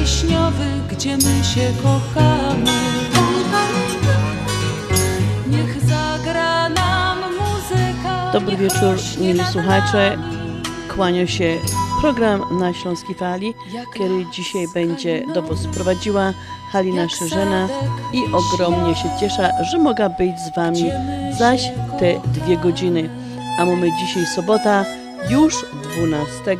Wiśniowy, gdzie my się kochamy. Niech zagra nam muzyka. Dobry wieczór, nad słuchacze. Kłania się program na Śląskiej Fali, który dzisiaj będzie do Was prowadziła Halina Szerzena i ogromnie się cieszę, że mogę być z Wami zaś te dwie godziny. A mamy dzisiaj sobota, już 12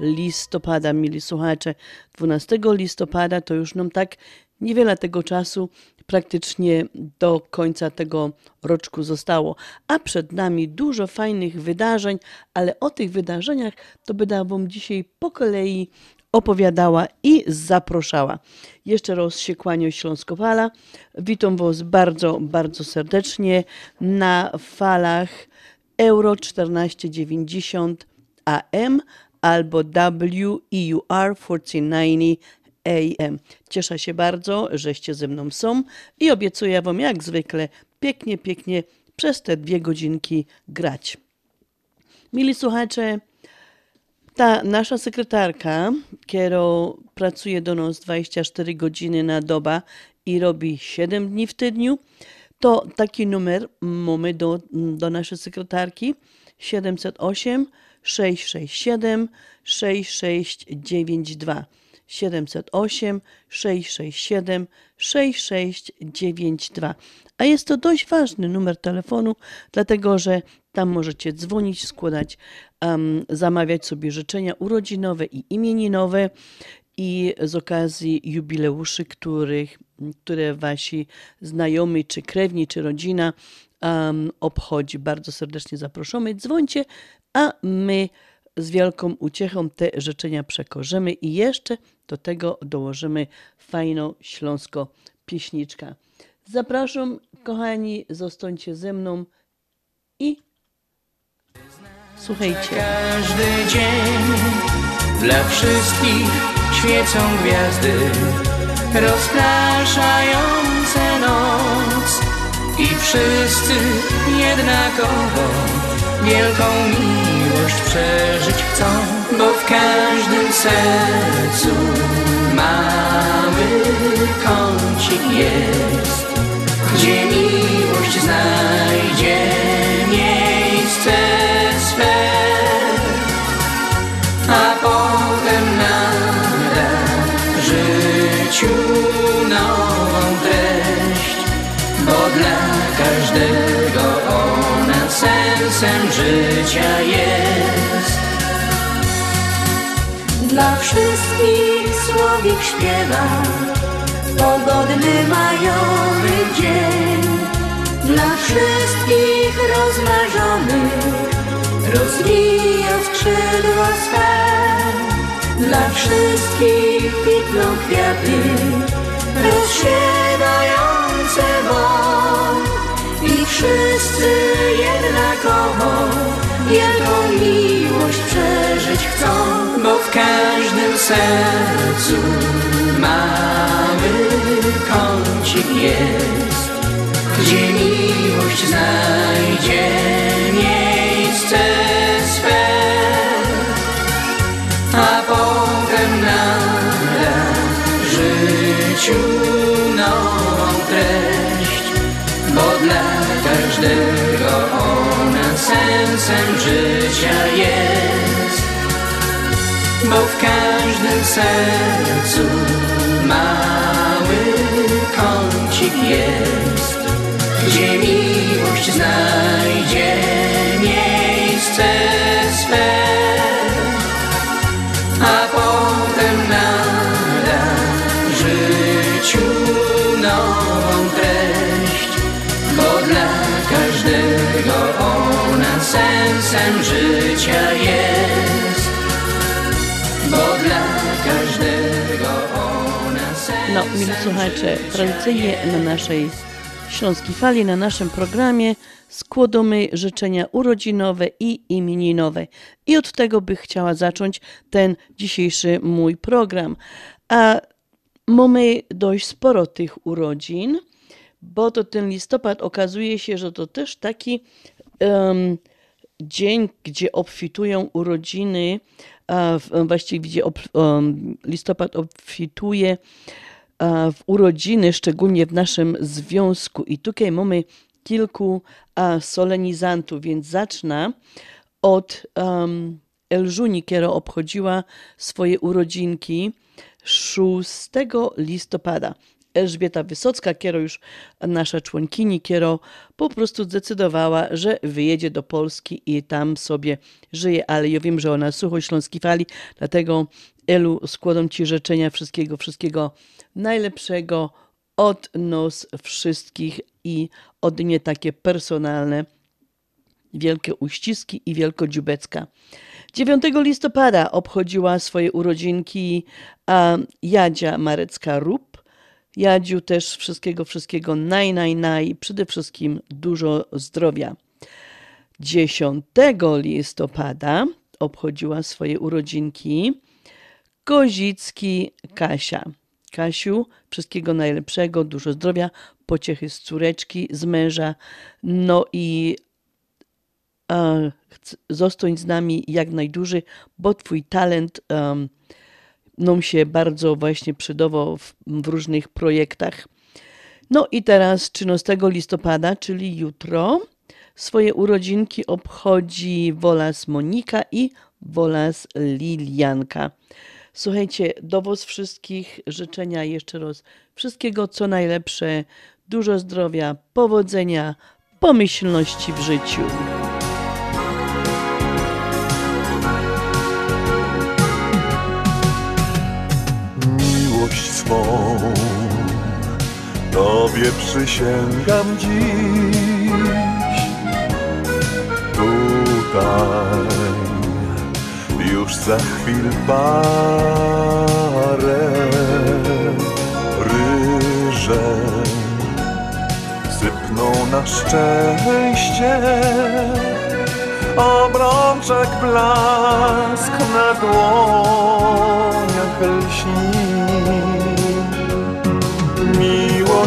listopada, mili słuchacze. 12 listopada to już nam tak niewiele tego czasu praktycznie do końca tego roczku zostało. A przed nami dużo fajnych wydarzeń, ale o tych wydarzeniach to będę Wam dzisiaj po kolei opowiadała i zaproszała. Jeszcze raz się kłaniam Śląskowala. Witam Was bardzo, bardzo serdecznie na falach Euro 1490 AM albo WEUR 1490 AM. Cieszę się bardzo, żeście ze mną są i obiecuję Wam jak zwykle pięknie, pięknie przez te dwie godzinki grać. Mili słuchacze, ta nasza sekretarka, która pracuje do nas 24 godziny na dobę i robi 7 dni w tygodniu, to taki numer mamy do, do naszej sekretarki 708 667 6692. 708 667 6692. A jest to dość ważny numer telefonu, dlatego że tam możecie dzwonić, składać, um, zamawiać sobie życzenia urodzinowe i imieninowe i z okazji jubileuszy, których, które wasi znajomi, czy krewni, czy rodzina um, obchodzi. Bardzo serdecznie zaproszamy. Dzwońcie, a my z wielką uciechą te życzenia przekorzymy i jeszcze do tego dołożymy fajną śląsko pieśniczka. Zapraszam, kochani, zostańcie ze mną i słuchajcie. Każdy dzień dla wszystkich świecą gwiazdy, rozpraszające noc i wszyscy jednakowo wielką miłość przeżyć chcą, bo w każdym sercu mamy kącik jest, gdzie miłość znajdzie miejsce swe, a potem nada życiu nową treść, bo dla sensem życia jest. Dla wszystkich słowik śpiewa Pogodny majowy dzień. Dla wszystkich rozmarzonych Rozwija skrzydła swe. Dla wszystkich kwitną kwiaty Rozsiewające won I wszyscy jednakowo Wielką miłość przeżyć chcą. Bo w każdym sercu mały kącik jest, gdzie miłość znajdzie miejsce sensem życia jest bo w każdym sercu mały kącik jest, gdzie miłość znajdzie miejsce swe, sensem życia jest bo dla każdego ona sensem No, mili słuchacze, tradycyjnie na naszej Śląskiej Fali, na naszym programie składamy życzenia urodzinowe i imieninowe. I od tego by chciała zacząć ten dzisiejszy mój program. A mamy dość sporo tych urodzin, bo to ten listopad okazuje się, że to też taki em, dzień, gdzie obfitują urodziny, w- właściwie gdzie em, listopad obfituje a, w urodziny, szczególnie w naszym związku. I tutaj mamy kilku solenizantów, więc zacznę od um, Elżuni, która obchodziła swoje urodzinki 6 listopada. Elżbieta Wysocka, kiero już nasza członkini, kiero po prostu zdecydowała, że wyjedzie do Polski i tam sobie żyje, ale ja wiem, że ona sucho śląskiej fali, dlatego Elu, składam Ci życzenia wszystkiego, wszystkiego najlepszego od nos wszystkich i od mnie takie personalne wielkie uściski i wielkodziubecka. 9 listopada obchodziła swoje urodzinki a, Jadzia Marecka-Rup. Jadziu też wszystkiego, wszystkiego naj, naj, naj, przede wszystkim dużo zdrowia. 10 listopada obchodziła swoje urodzinki Kozicki Kasia. Kasiu, wszystkiego najlepszego, dużo zdrowia, pociechy z córeczki, z męża, no i e, zostań z nami jak najdłużej, bo twój talent um, nam się bardzo właśnie przydawał w, w różnych projektach. No i teraz 13 listopada, czyli jutro, swoje urodzinki obchodzi Wolas Monika i Wolas Lilianka. Słuchajcie, do Was wszystkich życzenia jeszcze raz wszystkiego co najlepsze, dużo zdrowia, powodzenia, pomyślności w życiu. Swą Tobie przysięgam dziś. Tutaj już za chwil parę ryże sypną na szczęście. Obrączek blask na dłoniach lśni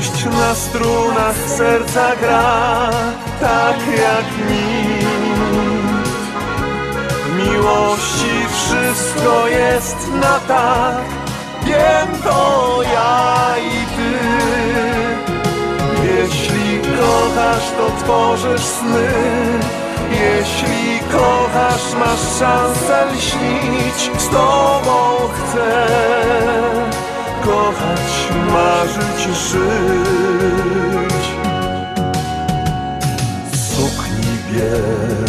Miłość na strunach serca gra Tak jak nikt miłości wszystko jest na tak Wiem to ja i ty. Jeśli kochasz, to tworzysz sny. Jeśli kochasz, masz szansę lśnić. Z tobą chcę kochać, marzyć, żyć. W sukni biel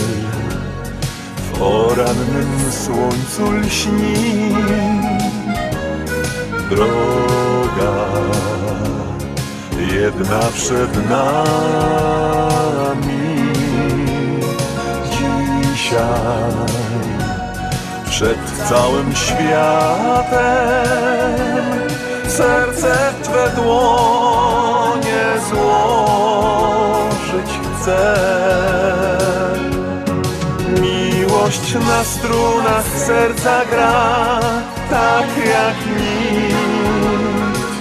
w orannym słońcu lśni droga jedna przed nami. Dzisiaj przed całym światem serce w Twe dłonie złożyć chcę. Miłość na strunach serca gra tak jak nikt.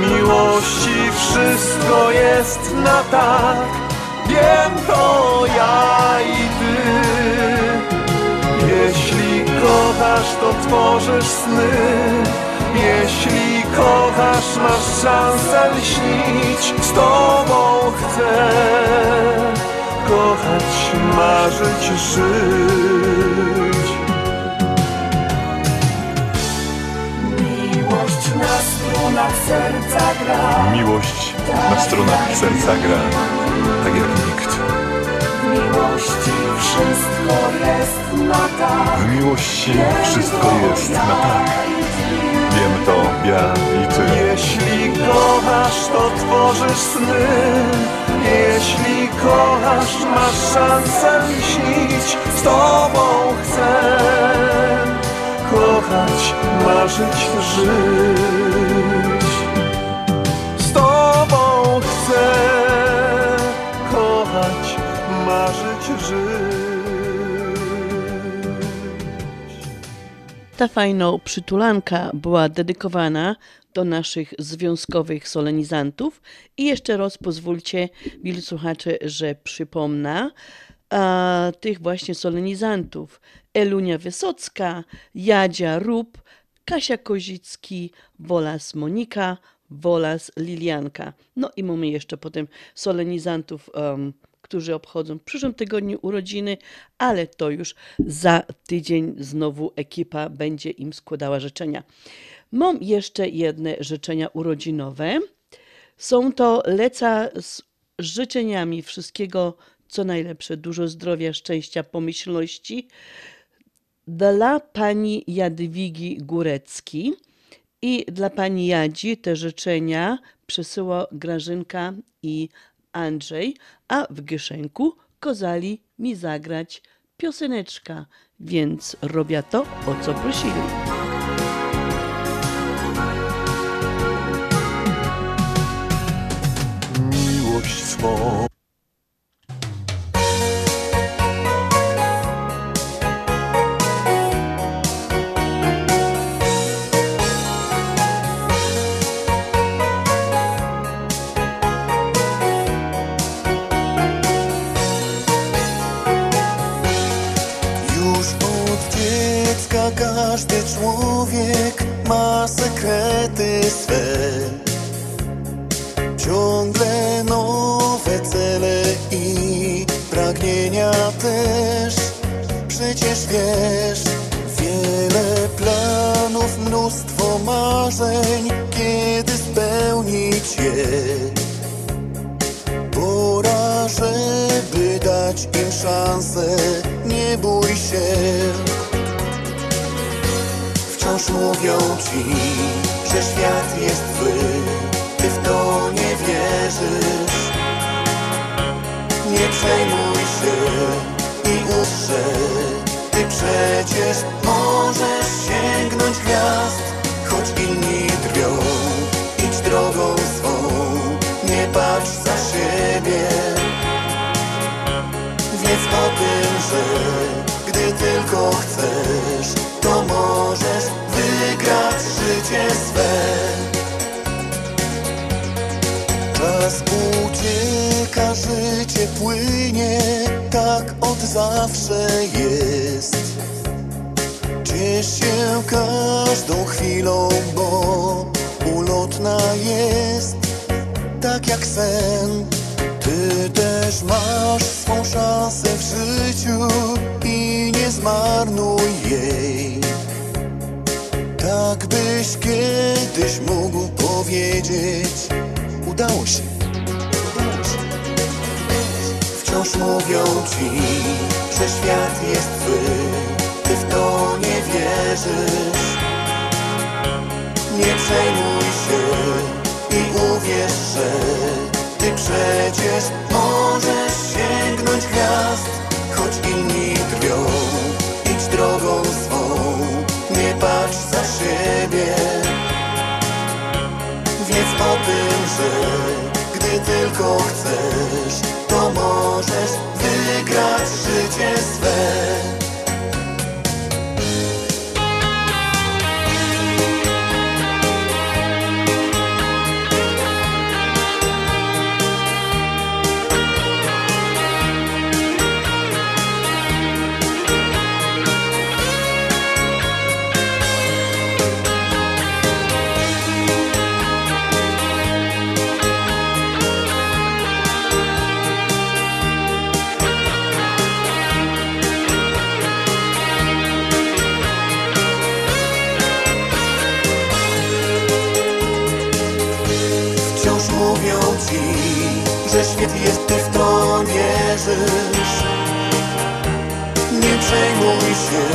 Miłości wszystko jest na tak, wiem to ja i Ty. Jeśli kochasz, to tworzysz sny. Jeśli kochasz, masz szansę lśnić. Z Tobą chcę kochać, marzyć, żyć. Miłość na strunach serca gra Miłość na stronach serca gra, tak jak nikt. W miłości wszystko jest na tak W miłości wszystko jest na tak. I ty. Jeśli kochasz, to tworzysz sny. Jeśli kochasz, masz szansę lśnić. Z tobą chcę kochać, marzyć, żyć. Z tobą chcę kochać, marzyć, żyć. Ta fajna przytulanka była dedykowana do naszych związkowych solenizantów i jeszcze raz pozwólcie, mili słuchacze, że przypomnę a, tych właśnie solenizantów. Elunia Wysocka, Jadzia Rób, Kasia Kozicki, Wolas Monika, Wolas Lilianka. No i mamy jeszcze potem solenizantów, em, którzy obchodzą w przyszłym tygodniu urodziny, ale to już za tydzień znowu ekipa będzie im składała życzenia. Mam jeszcze jedne życzenia urodzinowe. Są to leca z życzeniami wszystkiego, co najlepsze, dużo zdrowia, szczęścia, pomyślności dla pani Jadwigi Górecki i dla pani Jadzi te życzenia przesyła Grażynka i Andrzej, a w Gieszenku kozali mi zagrać pioseneczka, więc robię to, o co prosili. miłość swą. Sekrety swe. Ciągle nowe cele i pragnienia też. Przecież wiesz, wiele planów, mnóstwo marzeń, kiedy spełnić je. Pora, żeby dać im szansę, nie bój się. Wciąż mówią ci, że świat jest zły, ty w to nie wierzysz. Nie przejmuj się i że ty przecież możesz sięgnąć gwiazd, choć inni drwią. Idź drogą swą, nie patrz za siebie. Wiedz o tym, że gdy tylko chcesz, to możesz wygrać życie swe. Czas ucieka, życie płynie, tak od zawsze jest. Ciesz się każdą chwilą, bo ulotna jest, tak jak sen. Ty też masz swą szansę w życiu i nie zmarnuj jej. Tak byś kiedyś mógł powiedzieć, udało się. Wciąż mówią ci, że świat jest zły, ty w to nie wierzysz. Nie przejmuj się i uwierz, że ty przecież możesz sięgnąć gwiazd Choć inni tym, że gdy tylko chcesz To możesz wygrać życie swe jest, ty w to wierzysz Nie przejmuj się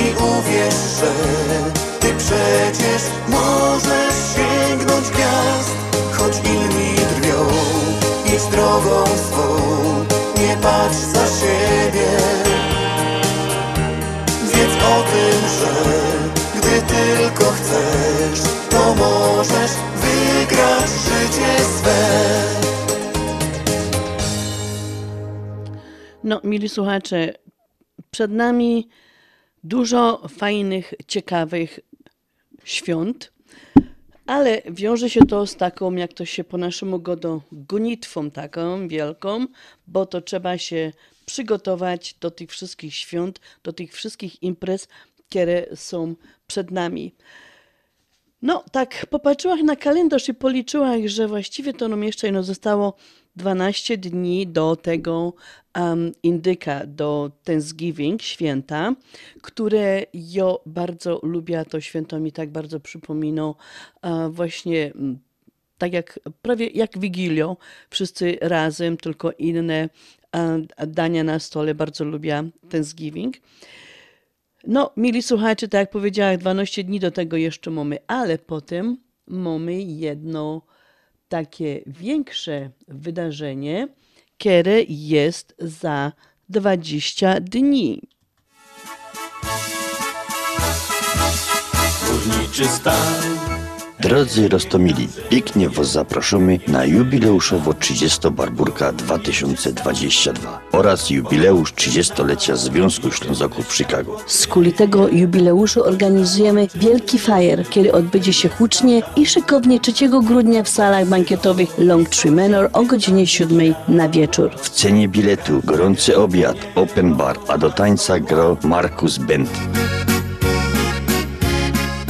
i uwierz, że ty przecież możesz sięgnąć gwiazd Choć inni drwią, idź drogą swą. Nie patrz za siebie. Wiedz o tym, że gdy tylko chcesz, to możesz wygrać życie swe. No, mili słuchacze, przed nami dużo fajnych, ciekawych świąt, ale wiąże się to z taką, jak to się po naszemu godo, gonitwą taką wielką, bo to trzeba się przygotować do tych wszystkich świąt, do tych wszystkich imprez, które są przed nami. No, tak popatrzyłam na kalendarz i policzyłam, że właściwie to nam jeszcze no, zostało 12 dni do tego um, indyka, do Thanksgiving, święta, które ja bardzo lubię, to święto mi tak bardzo przypomina a, właśnie tak jak prawie jak Wigilią, wszyscy razem, tylko inne a, dania na stole, bardzo lubię Thanksgiving. No, mili słuchacze, tak jak powiedziałam, 12 dni do tego jeszcze mamy, ale potem mamy jedno takie większe wydarzenie, które jest za 20 dni. Górniczy stan Drodzy Rostomili, pięknie Was zapraszamy na jubileuszowo 30 Barburka 2022 oraz jubileusz 30-lecia Związku Ślązaków w Chicago. Z kuli tego jubileuszu organizujemy wielki fajer, który odbędzie się hucznie i szykownie 3 grudnia w salach bankietowych Longtree Manor o godzinie 7 na wieczór. W cenie biletu gorący obiad, open bar, a do tańca gro Markus Bent.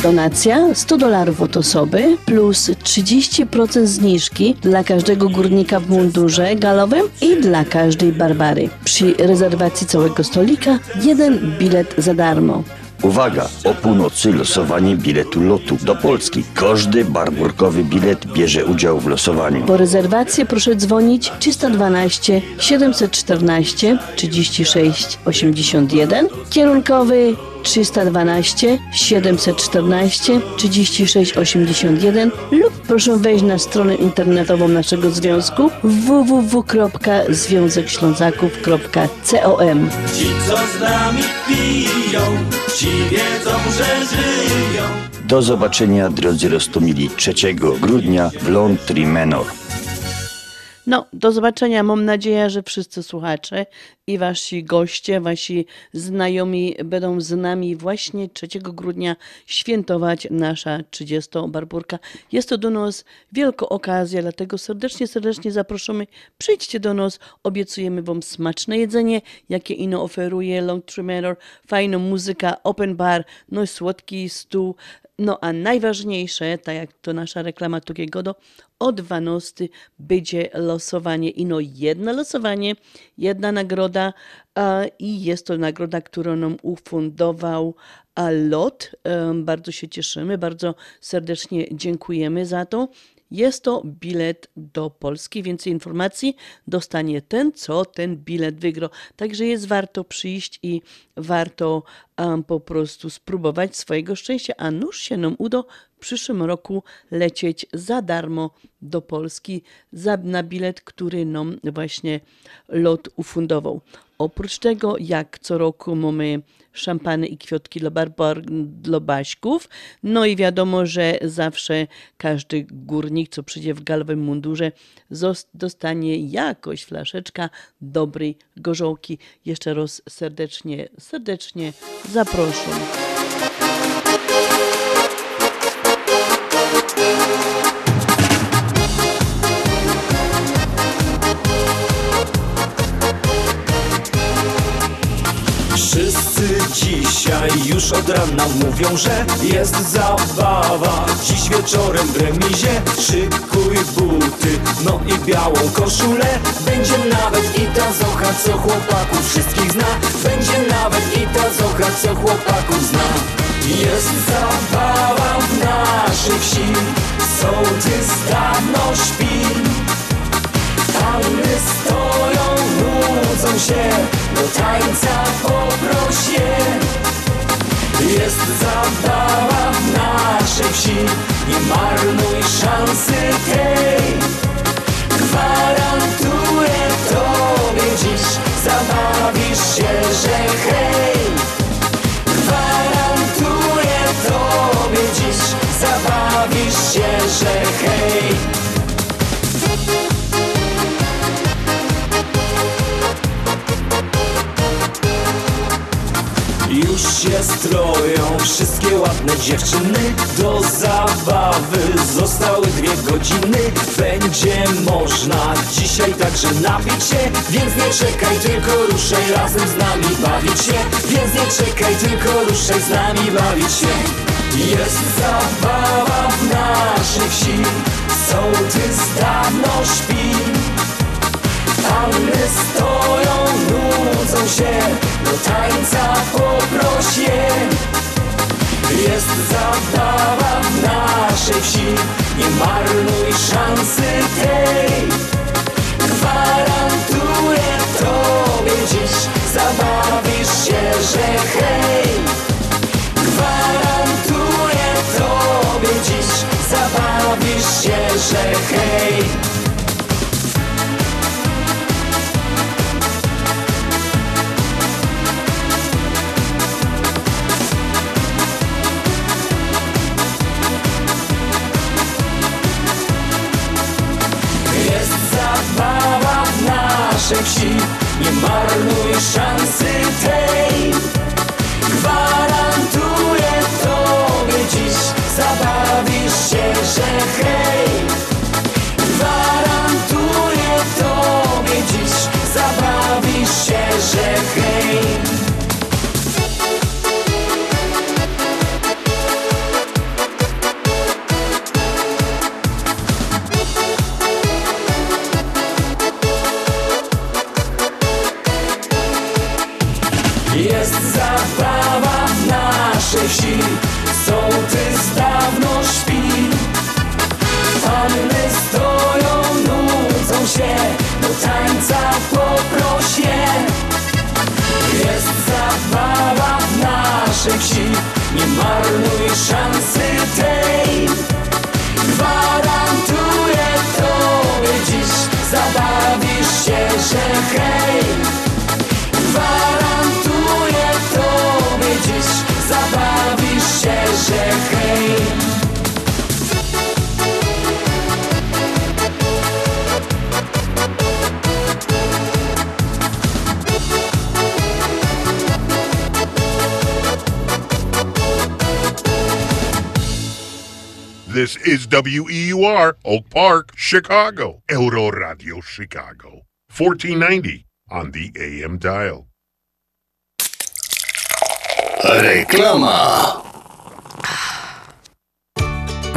Donacja 100 dolarów od osoby plus 30% zniżki dla każdego górnika w mundurze galowym i dla każdej Barbary. Przy rezerwacji całego stolika jeden bilet za darmo. Uwaga! O północy losowanie biletu lotu do Polski. Każdy barburkowy bilet bierze udział w losowaniu. Po rezerwację proszę dzwonić 312 714 36 81 kierunkowy 312 714 36 81 lub proszę wejść na stronę internetową naszego związku www.związekślązaków.com Ci co z nami piją Ci wiedzą, że żyją Do zobaczenia drodzy Rostomili 3 grudnia w Longtree Manor. No, do zobaczenia. Mam nadzieję, że wszyscy słuchacze i wasi goście, wasi znajomi będą z nami właśnie 3 grudnia świętować nasza 30. Barburka. Jest to do nas wielka okazja, dlatego serdecznie, serdecznie zapraszamy. Przyjdźcie do nas, obiecujemy wam smaczne jedzenie, jakie ino oferuje Longtree Manor, fajna muzyka, open bar, no i słodki stół, no a najważniejsze, tak jak to nasza reklama Tukiego, o 12 będzie losowanie. Ino jedno losowanie, jedna nagroda i jest to nagroda, którą nam ufundował LOT. Em, Bardzo się cieszymy, bardzo serdecznie dziękujemy za to. Jest to bilet do Polski. Więcej informacji dostanie ten, co ten bilet wygrał. Także jest warto przyjść i warto um, po prostu spróbować swojego szczęścia, a nuż się nam uda w przyszłym roku lecieć za darmo do Polski za, na bilet, który nam właśnie lot ufundował. Oprócz tego, jak co roku mamy szampany i kwiatki dla, barbar, dla baśków. No i wiadomo, że zawsze każdy górnik, co przyjdzie w galowym mundurze, dostanie jakoś flaszeczka dobrej gorzołki. Jeszcze raz serdecznie, serdecznie zapraszam. Dzisiaj już od rana mówią, że jest zabawa. Dziś wieczorem w remizie szykuj buty No i białą koszulę. Będzie nawet i ta zocha, co chłopaków wszystkich zna. Będzie nawet i ta zocha, co chłopaków zna. Jest zabawa w naszej wsi Sołtys dawno śpi. Panny stoją, nudzą się Do tańca je Jest zabawa w naszej wsi Nie marnuj szansy tej Gwarantuję tobie dziś Zabawisz się, że hej. Gwarantuję tobie dziś Zabawisz się, że hej Już się stroją wszystkie ładne dziewczyny. Do zabawy zostały dwie godziny. Będzie można dzisiaj także napić się. Więc nie czekaj, tylko ruszaj razem z nami bawić się. Więc nie czekaj, tylko ruszaj z nami bawić się. Jest zabawa w naszej wsi Sołtys dawno śpi. Panny stoją, nudzą się Do tańca je Jest zabawa w naszej wsi Nie marnuj szansy tej. Gwarantuję tobie dziś Zabawisz się, że hej. Gwarantuję tobie dziś Zabawisz się, że hej is WEUR, Oak Park, Chicago. Euro Radio Chicago. 1490 on the AM dial. Reklama.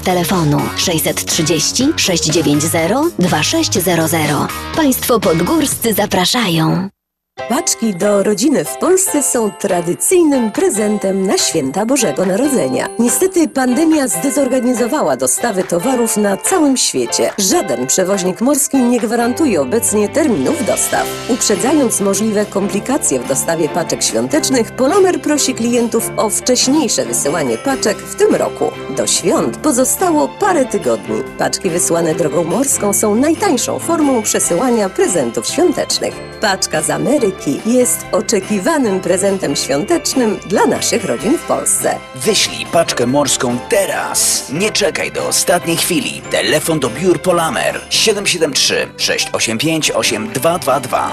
telefonu 630 690 2600. Państwo podgórscy zapraszają. Paczki do rodziny w Polsce są tradycyjnym prezentem na święta Bożego Narodzenia. Niestety pandemia zdezorganizowała dostawy towarów na całym świecie. Żaden przewoźnik morski nie gwarantuje obecnie terminów dostaw. Uprzedzając możliwe komplikacje w dostawie paczek świątecznych, Polomer prosi klientów o wcześniejsze wysyłanie paczek w tym roku. Do świąt pozostało parę tygodni. Paczki wysłane drogą morską są najtańszą formą przesyłania prezentów świątecznych. Paczka z Ameryki jest oczekiwanym prezentem świątecznym dla naszych rodzin w Polsce. Wyślij paczkę morską teraz. Nie czekaj do ostatniej chwili. Telefon do biur Polamer 773 685 8222.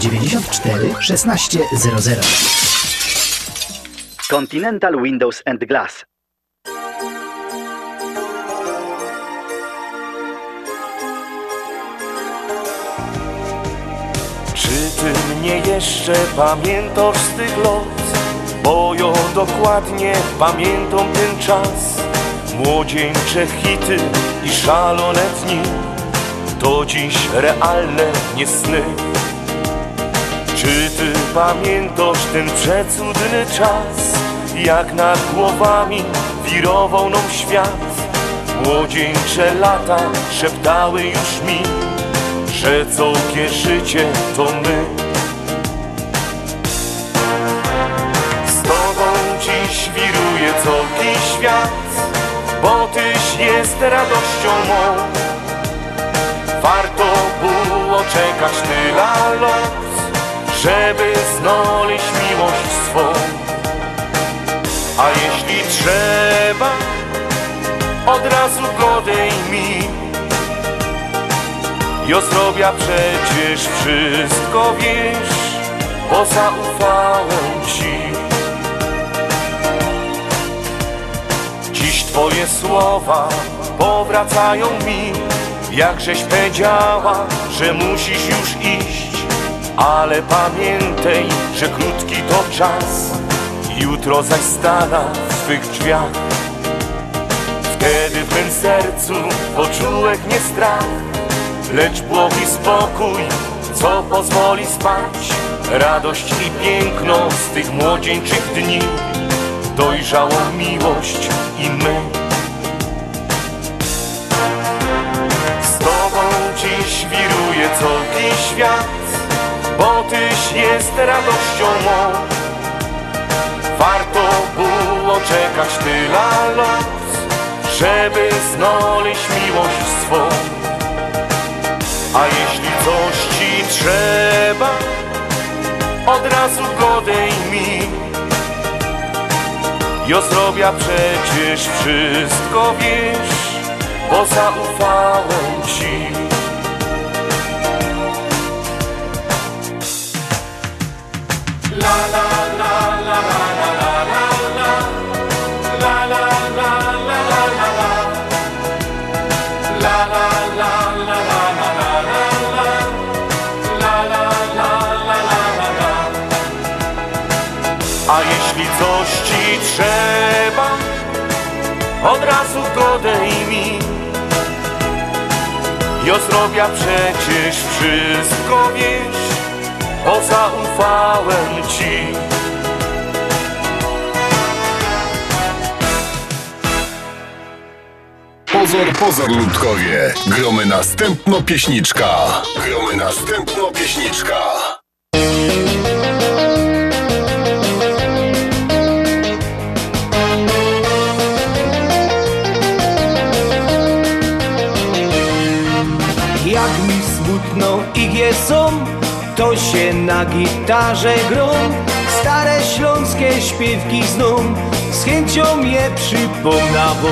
1600 Continental Windows and Glass. Czy ty mnie jeszcze pamiętasz z tych lot? Bo ja dokładnie pamiętam ten czas. Młodzieńcze hity i szalone dni To dziś realne nie sny Czy ty pamiętasz ten przecudny czas Jak nad głowami wirował nam świat Młodzieńcze lata szeptały już mi że całkie życie to my. Z tobą dziś wiruje całki świat, bo tyś jest radością mą. Warto było czekać tyle lat, żeby znaleźć miłość swą. A jeśli trzeba, od razu godej mi Jo zrobię przecież wszystko wiesz, bo zaufałem ci. Dziś twoje słowa powracają mi, jakżeś powiedziała, że musisz już iść. Ale pamiętaj, że krótki to czas, jutro zaś stana w twych drzwiach. Wtedy w mym sercu poczułek nie strach, lecz błogi spokój, co pozwoli spać radość i piękno z tych młodzieńczych dni, dojrzałą miłość i my. Z Tobą dziś wiruje całki świat, bo Tyś jest radością mą. Warto było czekać tyle lat, żeby znaleźć miłość swą. A jeśli coś ci trzeba, od razu godej mi. Jo zrobię przecież wszystko, wiesz, bo zaufałem ci. A jeśli coś ci trzeba, od razu go mi. Jo zrobię przecież wszystko, wiesz, bo zaufałem ci. Pozor, pozor, ludkowie. Gromy następno pieśniczka. Gromy następno pieśniczka. Jak mi smutno ich jest to się na gitarze grą. Stare śląskie śpiewki zną, z chęcią je przypomnawą.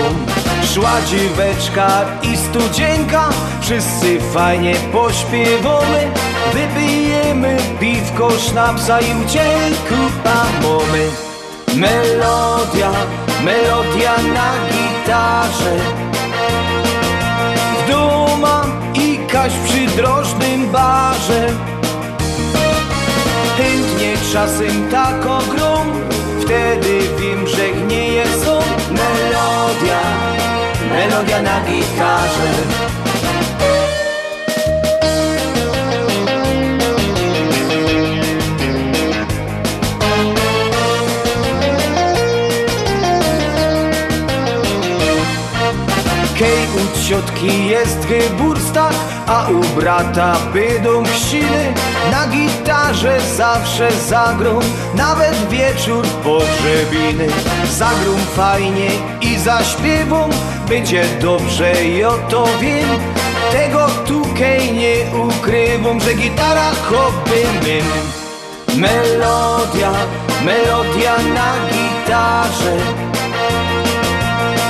Szła dzieweczka i studzienka, wszyscy fajnie pośpiewamy. Wypijemy piwko, sznapsa i uciekł mamy. Melodia, melodia na gitarze W duma i kaś przy drożnym barze czasem tak grą Wtedy wiem, że gnieje są Melodia, melodia na gitarze Kej u ciotki jest wyburstach, a u brata bydą chrzciny. Na gitarze zawsze zagrą, nawet wieczór pogrzebiny. Zagrą fajnie i zaśpiewą, będzie dobrze i o to wiem. Tego tu kej nie ukrywam, że gitara hobby mym. Melodia, melodia na gitarze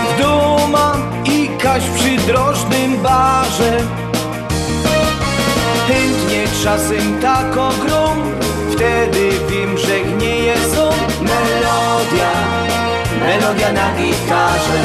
w duma i kaś przy drożnym barze czasem tak grą Wtedy wiem, że gnieje są. Melodia, melodia na gitarze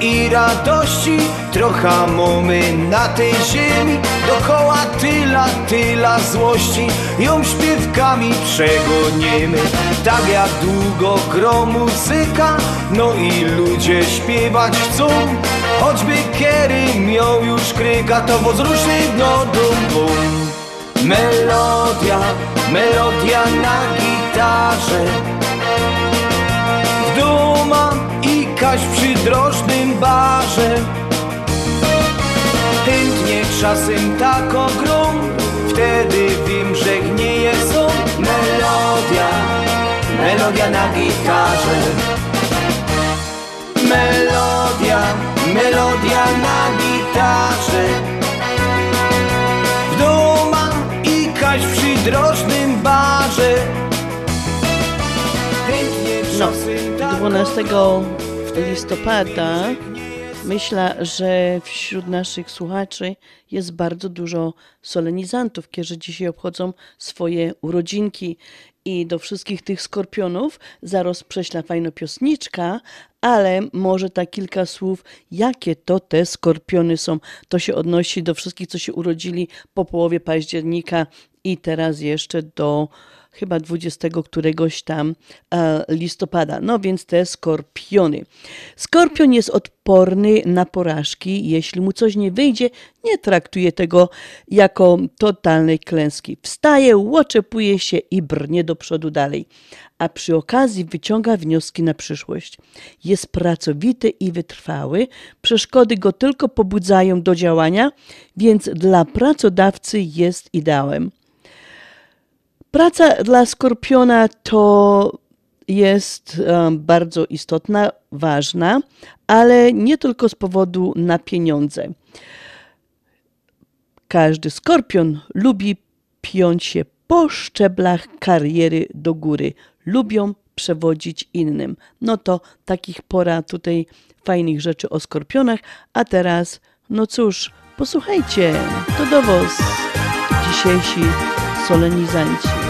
i radości. Trochę mamy na tej ziemi. Dokoła tyla, tyla złości. Ją śpiewkami przegoniemy. Tak jak długo gro muzyka. No i ludzie śpiewać chcą. Choćby kiery miał już kryka To wozruszy no dum Melodia, melodia na gitarze i kaś przy drożnym barze. Chętnie czasem tak grą Wtedy wiem, że gnieje są Melodia, melodia na gitarze. Melodia, melodia na gitarze. W duma i kaś przy drożnym barze No, 12 listopada myślę, że wśród naszych słuchaczy jest bardzo dużo solenizantów, którzy dzisiaj obchodzą swoje urodzinki. I do wszystkich tych skorpionów zaraz prześla fajna piosniczka, ale może tak kilka słów, jakie to te skorpiony są. To się odnosi do wszystkich, co się urodzili po połowie października i teraz jeszcze do chyba 20 któregoś tam e, listopada. No więc te skorpiony. Skorpion jest odporny na porażki. Jeśli mu coś nie wyjdzie, nie traktuje tego jako totalnej klęski. Wstaje, łoczepuje się i brnie do przodu dalej. A przy okazji wyciąga wnioski na przyszłość. Jest pracowity i wytrwały. Przeszkody go tylko pobudzają do działania, więc dla pracodawcy jest ideałem. Praca dla skorpiona to jest um, bardzo istotna, ważna, ale nie tylko z powodu na pieniądze. Każdy skorpion lubi piąć się po szczeblach kariery do góry. lubią przewodzić innym. No to takich pora tutaj fajnych rzeczy o skorpionach, a teraz, no cóż, posłuchajcie, to do was dzisiejsi solenizanci.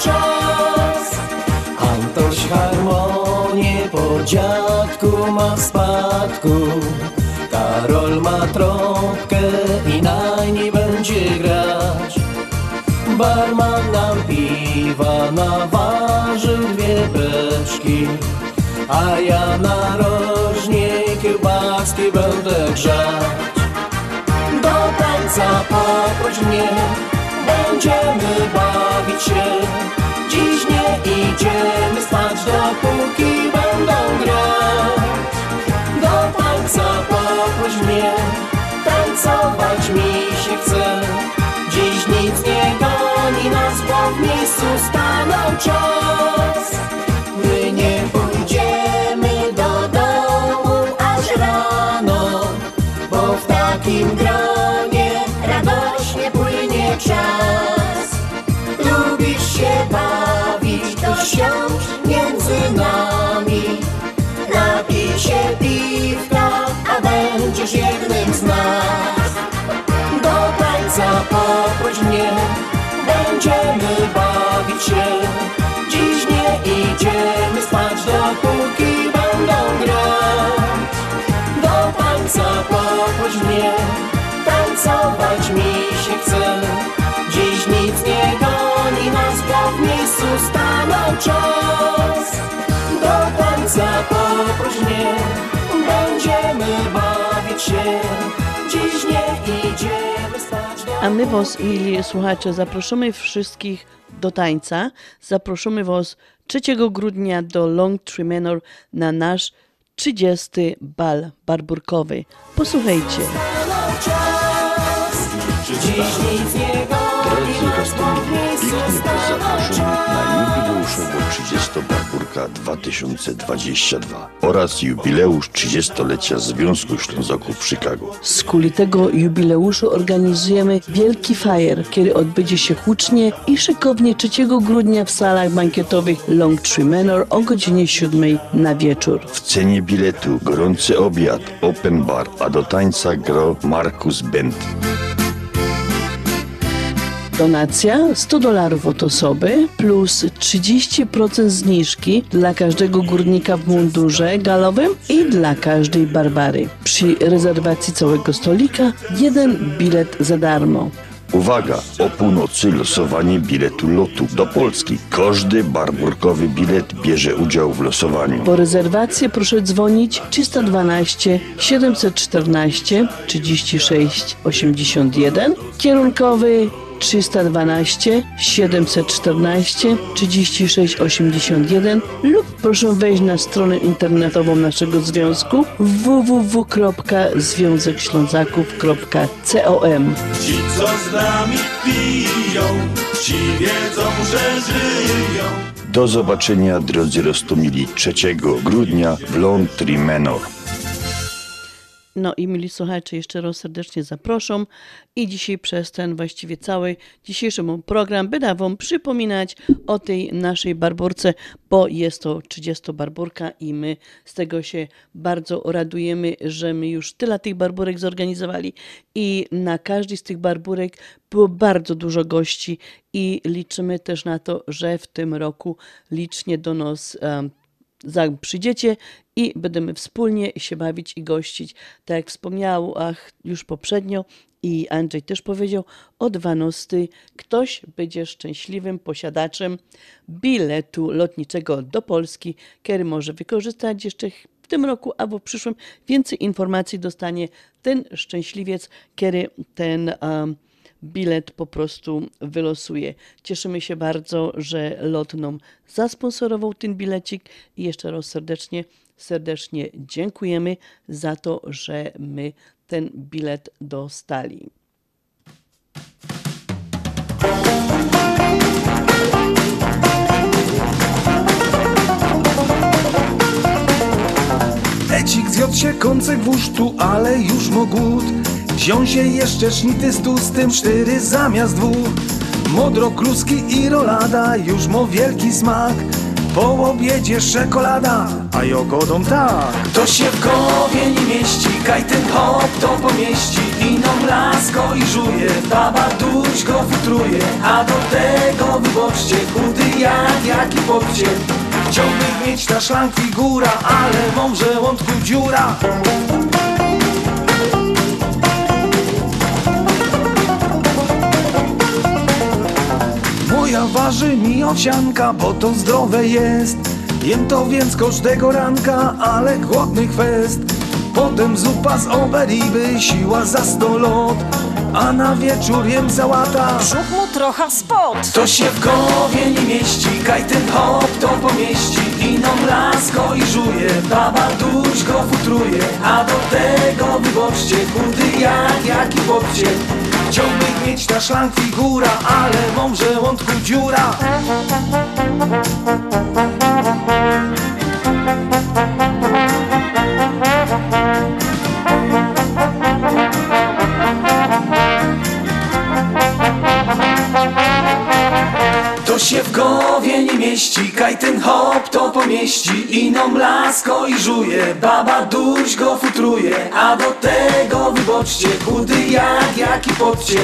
Czas. Antoś harmonię po dziadku ma w spadku. Karol ma trąbkę i na niej będzie grać. Barman nam piwa naważył dwie beczki, a ja narożnie kiełbaski będę grzać. Do tańca poproś mnie, będziemy bawić się. Dziś nie idziemy spać, dopóki będą grać. Do tańca poproś mnie, tancować mi się chce. Dziś nic nie goni nas, bo w miejscu stanął czas. Będziemy bawić się. Dziś nie idziemy spać, dopóki będą grać. Do tańca poproś mnie, tancować mi się chce. Dziś nic nie goni nas, bo w miejscu stanął czas. Do tańca poproś mnie, będziemy bawić się. Dziś nie idziemy A my Was, mili słuchacze, zapraszamy wszystkich do tańca. Zapraszamy Was 3 grudnia do Long Tree Manor na nasz 30. bal barburkowy. Posłuchajcie. Dziś nic nie goni stanął zapraszamy na czas. jubileuszowo 30 Barburka 2022 oraz jubileusz 30-lecia Związku Ślązaków w Chicago. Z kuli tego jubileuszu organizujemy wielki fajer, który odbędzie się hucznie i szykownie 3 grudnia w salach bankietowych Long Tree Manor o godzinie 7 na wieczór. W cenie biletu gorący obiad, open bar, a do tańca gro Markus Bent. Donacja 100 dolarów od osoby plus 30% zniżki dla każdego górnika w mundurze galowym i dla każdej Barbary. Przy rezerwacji całego stolika jeden bilet za darmo. Uwaga! O północy losowanie biletu lotu do Polski. Każdy barburkowy bilet bierze udział w losowaniu. Po rezerwację proszę dzwonić 312 714 36 81 kierunkowy 312 714 36 81 lub proszę wejść na stronę internetową naszego związku www.związekślązaków.com Ci, co z nami piją, ci wiedzą, że żyją. Do zobaczenia, drodzy Rostomili, 3 grudnia w Long Tree Manor. No i mili słuchacze, jeszcze raz serdecznie zaproszą i dzisiaj przez ten właściwie cały dzisiejszy mój program będę wam przypominać o tej naszej barburce, bo jest to 30 barburka i my z tego się bardzo radujemy, że my już tyle tych barburek zorganizowali i na każdej z tych barburek było bardzo dużo gości i liczymy też na to, że w tym roku licznie do nas um, przyjdziecie i będziemy wspólnie się bawić i gościć. Tak jak wspomniał ach, już poprzednio i Andrzej też powiedział, o 12 ktoś będzie szczęśliwym posiadaczem biletu lotniczego do Polski, który może wykorzystać jeszcze w tym roku albo w przyszłym. Więcej informacji dostanie ten szczęśliwiec, który ten um, bilet po prostu wylosuje. Cieszymy się bardzo, że lot nam zasponsorował ten bilecik i jeszcze raz serdecznie, serdecznie dziękujemy za to, że my ten bilet dostali. Ecik zjadł się kącek wusztu, ale już mo głód Wziął się jeszcze sznity z tłustym, cztery zamiast dwóch. Modro kluski i rolada, już mo wielki smak. Po obiedzie czekolada, a jogodą tak. To się w głowie nie mieści, kaj ten hop to pomieści. Iną lasko i żuje, baba duś go futruje A do tego wyboczcie, chudy jak jaki popcie. Chciałbym mieć na szlank figura, ale mam w dziura Moja waży mi owsianka, bo to zdrowe jest. Jem to więc każdego ranka, ale głodny chwest Potem zupa z oberiby, siła za sto lot A na wieczór jem sałata Brzuch mu trochę spod. To się w głowie nie mieści, kaj ten hop to pomieści. Iną lasko i żuje, baba duś go futruje. A do tego wyboczcie, chudy jak jaki popcie Chciałbym mieć na szlank figura, ale mam w żołądku dziura się w głowie nie mieści, kaj ten hop to pomieści. Iną lasko i żuje, baba duś go futruje. A do tego wyboczcie, chudy jak jaki podcie.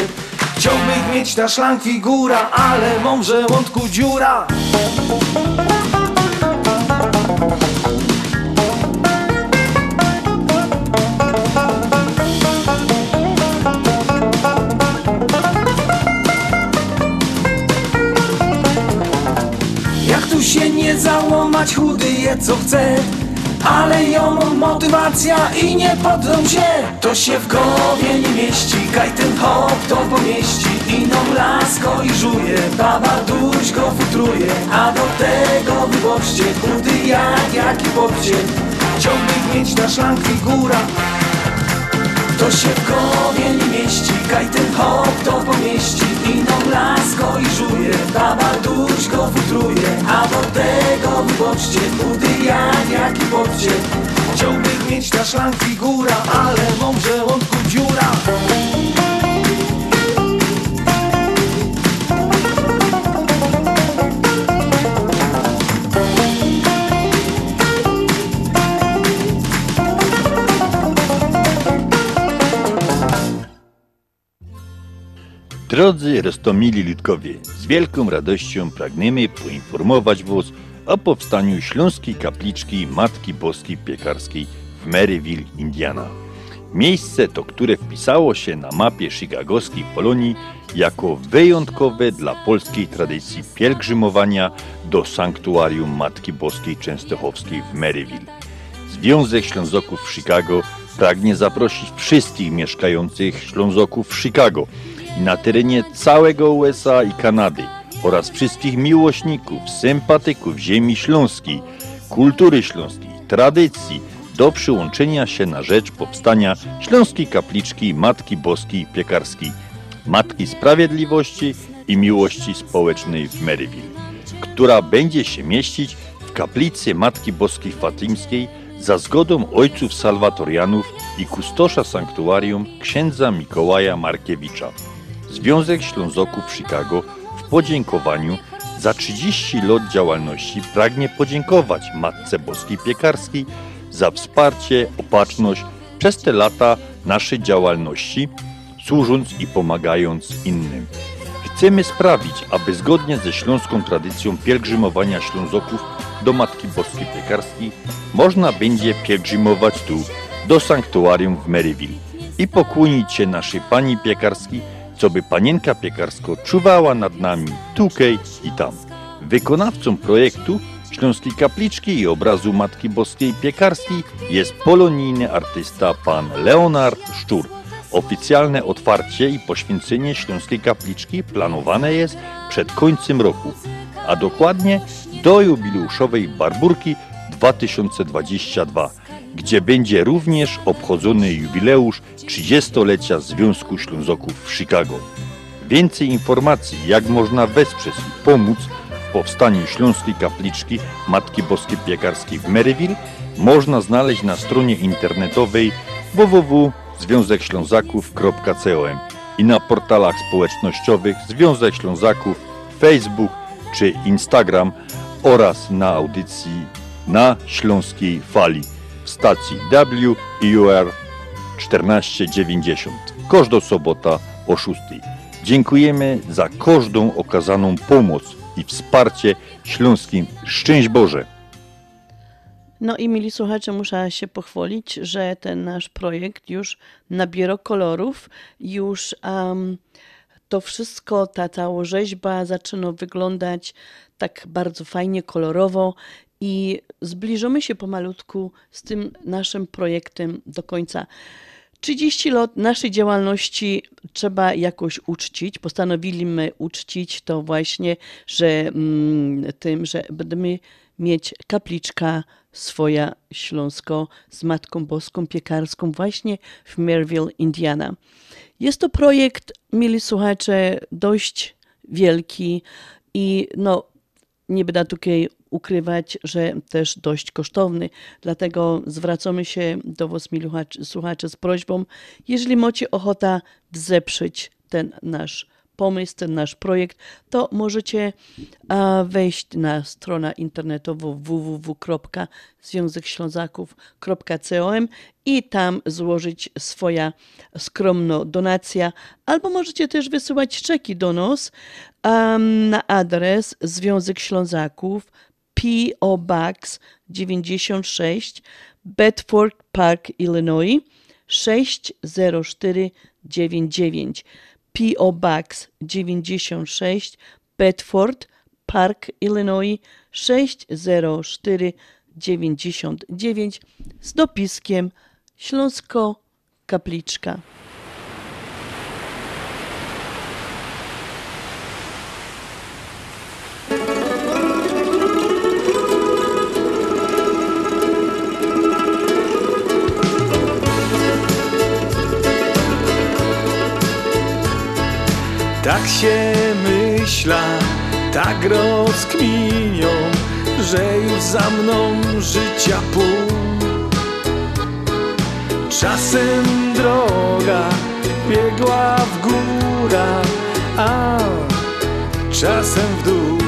Chciałbym mieć na szlank figura, ale mam w żołądku dziura chudy je co chce ale ją motywacja i nie poddam się. To się w głowie nie mieści, kaj ten hop to pomieści Iną lasko i żuje, baba duś go futruje. A do tego wyboczcie, chudy jak jaki popcie Chciałbym mieć na szlank figura To się w głowie nie mieści, kaj ten hop to pomieści. Iną lasko i żuje, baba duś go futruje. A do tego wyboczcie, chudy jak jaki popcie Chciałbym mieć na szlank figura, ale mam w dziura Drodzy Rostomili Ludkowie, z wielką radością pragniemy poinformować Was o powstaniu Śląskiej Kapliczki Matki Boskiej Piekarskiej w Maryville, Indiana. Miejsce to, które wpisało się na mapie chicagowskiej Polonii jako wyjątkowe dla polskiej tradycji pielgrzymowania do sanktuarium Matki Boskiej Częstochowskiej w Maryville. Związek Ślązoków Chicago pragnie zaprosić wszystkich mieszkających Ślązoków Chicago na terenie całego USA i Kanady oraz wszystkich miłośników, sympatyków ziemi śląskiej, kultury śląskiej, tradycji do przyłączenia się na rzecz powstania Śląskiej Kapliczki Matki Boskiej Piekarskiej, Matki Sprawiedliwości i Miłości Społecznej w Maryville, która będzie się mieścić w kaplicy Matki Boskiej Fatimskiej za zgodą ojców salwatorianów i kustosza sanktuarium księdza Mikołaja Markiewicza. Związek Ślązoków Chicago w podziękowaniu za 30 lat działalności pragnie podziękować Matce Boskiej Piekarskiej za wsparcie, opatrzność przez te lata naszej działalności, służąc i pomagając innym. Chcemy sprawić, aby zgodnie ze śląską tradycją pielgrzymowania Ślązoków do Matki Boskiej Piekarskiej można będzie pielgrzymować tu, do sanktuarium w Maryville i pokłonić się naszej Pani Piekarskiej, co by Panienka Piekarsko czuwała nad nami tukej i tam. Wykonawcą projektu Śląskiej Kapliczki i obrazu Matki Boskiej Piekarskiej jest polonijny artysta pan Leonard Szczur. Oficjalne otwarcie i poświęcenie Śląskiej Kapliczki planowane jest przed końcem roku, a dokładnie do jubileuszowej Barburki 2022, gdzie będzie również obchodzony jubileusz 30-lecia Związku Ślązoków w Chicago. Więcej informacji, jak można wesprzeć i pomóc w powstaniu Śląskiej Kapliczki Matki Boskiej Piekarskiej w Maryville, można znaleźć na stronie internetowej www.związekślązaków.com i na portalach społecznościowych Związek Ślązaków, Facebook czy Instagram oraz na audycji na Śląskiej Fali stacji WIUR 1490. Każda sobota o 6. Dziękujemy za każdą okazaną pomoc i wsparcie śląskim. Szczęść Boże! No i mili słuchacze, muszę się pochwalić, że ten nasz projekt już nabiera kolorów, już um, to wszystko, ta cała rzeźba zaczyna wyglądać tak bardzo fajnie, kolorowo i zbliżymy się pomalutku z tym naszym projektem do końca. 30 lat naszej działalności trzeba jakoś uczcić. Postanowiliśmy uczcić to właśnie, że mm, tym, że będziemy mieć kapliczka swoja śląsko z Matką Boską Piekarską właśnie w Maryville, Indiana. Jest to projekt, mili słuchacze, dość wielki i no, nie będę tutaj ukrywać, że też dość kosztowny. Dlatego zwracamy się do Was, mili słuchacze, z prośbą, jeżeli macie ochota wzeprzeć ten nasz pomysł, ten nasz projekt, to możecie wejść na stronę internetową www.związekślązaków.com i tam złożyć swoja skromna donacja, albo możecie też wysyłać czeki do nas na adres Związek Ślązaków P.O. Box 96 Bedford Park, Illinois 60499 P.O. Box 96 Bedford Park, Illinois 60499 z dopiskiem Śląsko Kapliczka. Się myśla, tak rozkminią, że już za mną życia pół. Czasem droga biegła w górę, a czasem w dół.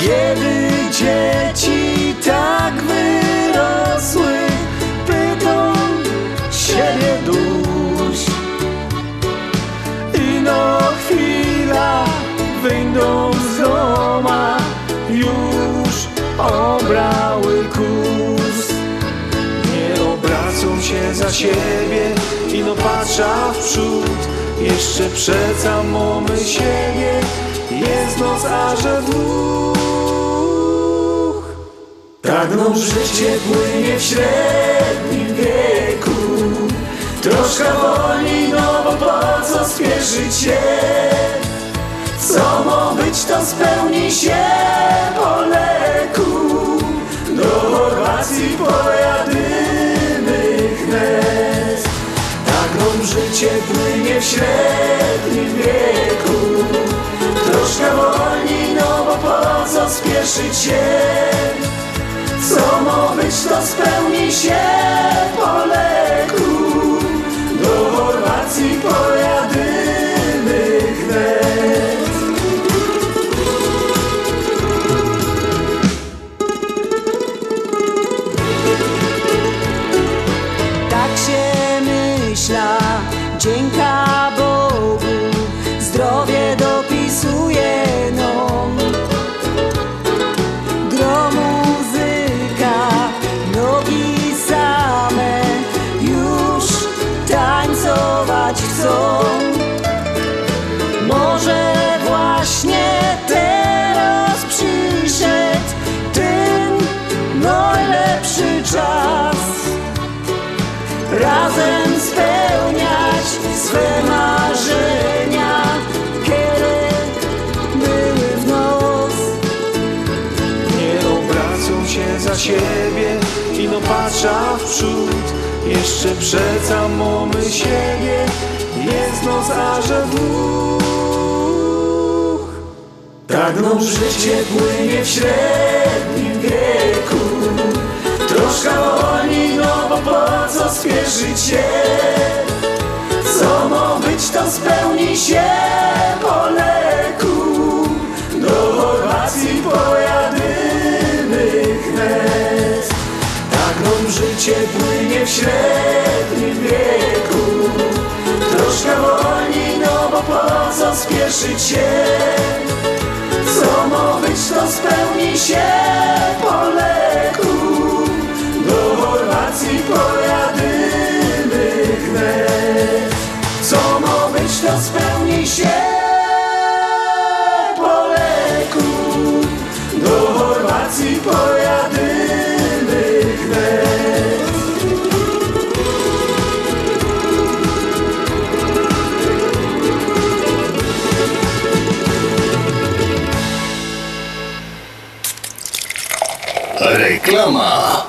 Kiedy dzieci tak wyrosły, pytą siebie wyjdą z doma, już obrały kurs. Nie obracą się za siebie, ino patrza w przód. Jeszcze przeca mamy siebie, jest noc, a że dwóch. Pragną życie płynie w średnim wieku. Troszkę wolniej, no bo po co spieszyć się? Co ma być, to spełni się po leku. Do Chorwacji pojadymy chnes. Tak nam życie płynie w średnim wieku. Troszkę wolniej, no bo po co spieszyć się? Co ma być, to spełni się po leku. Do Chorwacji pojadymy patrza w przód. Jeszcze przeca mamy siebie Jest noc, a że dwóch no życie płynie w średnim wieku. Troszkę wolniej, no bo po co spieszyć się? Co ma być, to spełni się po leku. Do Chorwacji pojadymy życie płynie w średnim wieku. Troszkę wolniej, no bo po co spieszyć się? Co ma być, to spełni się po leku. Do Chorwacji pojadymy wnet Co ma być, to spełni się po leku. Do Chorwacji pojadymy Reklama.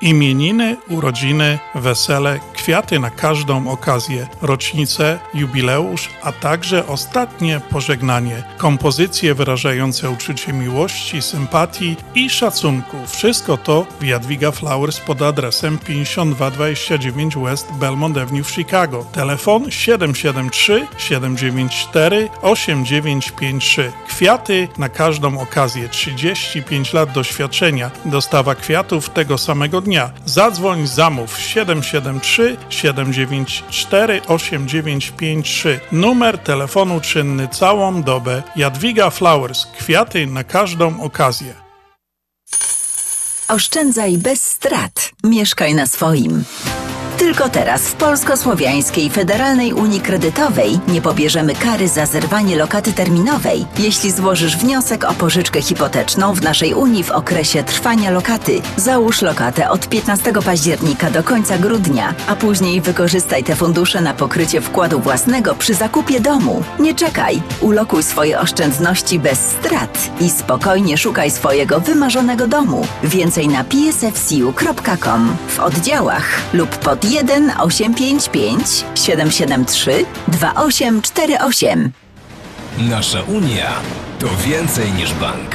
Imieniny, urodziny, wesele, kwiaty na każdą okazję, rocznicę, jubileusz, a także ostatnie pożegnanie. Kompozycje wyrażające uczucie miłości, sympatii i szacunku. Wszystko to w Jadwiga Flowers pod adresem 5229 West Belmont Avenue w Chicago. Telefon 773 794 8953. Kwiaty na każdą okazję. 35 lat doświadczenia. Dostawa kwiatów tego samego dnia. Zadzwoń, zamów 773 794 8953. Numer telefonu czynny całą dobę. Jadwiga Flowers. Kwiaty na każdą okazję. Oszczędzaj bez strat. Mieszkaj na swoim. Tylko teraz w Polsko-Słowiańskiej Federalnej Unii Kredytowej nie pobierzemy kary za zerwanie lokaty terminowej, jeśli złożysz wniosek o pożyczkę hipoteczną w naszej Unii w okresie trwania lokaty. Załóż lokatę od 15 października do końca grudnia, a później wykorzystaj te fundusze na pokrycie wkładu własnego przy zakupie domu. Nie czekaj, ulokuj swoje oszczędności bez strat i spokojnie szukaj swojego wymarzonego domu. Więcej na psfcu.com w oddziałach lub pod 1 855 773 2848. Nasza Unia to więcej niż bank.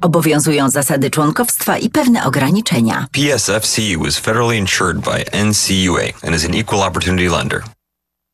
Obowiązują zasady członkowstwa i pewne ograniczenia. PSFCU is federally insured by NCUA and is an equal opportunity lender.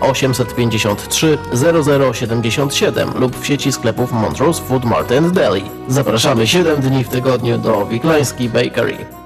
853 0077 lub w sieci sklepów Montrose Food Mart and Deli. Zapraszamy 7 dni w tygodniu do Wiklański Bakery.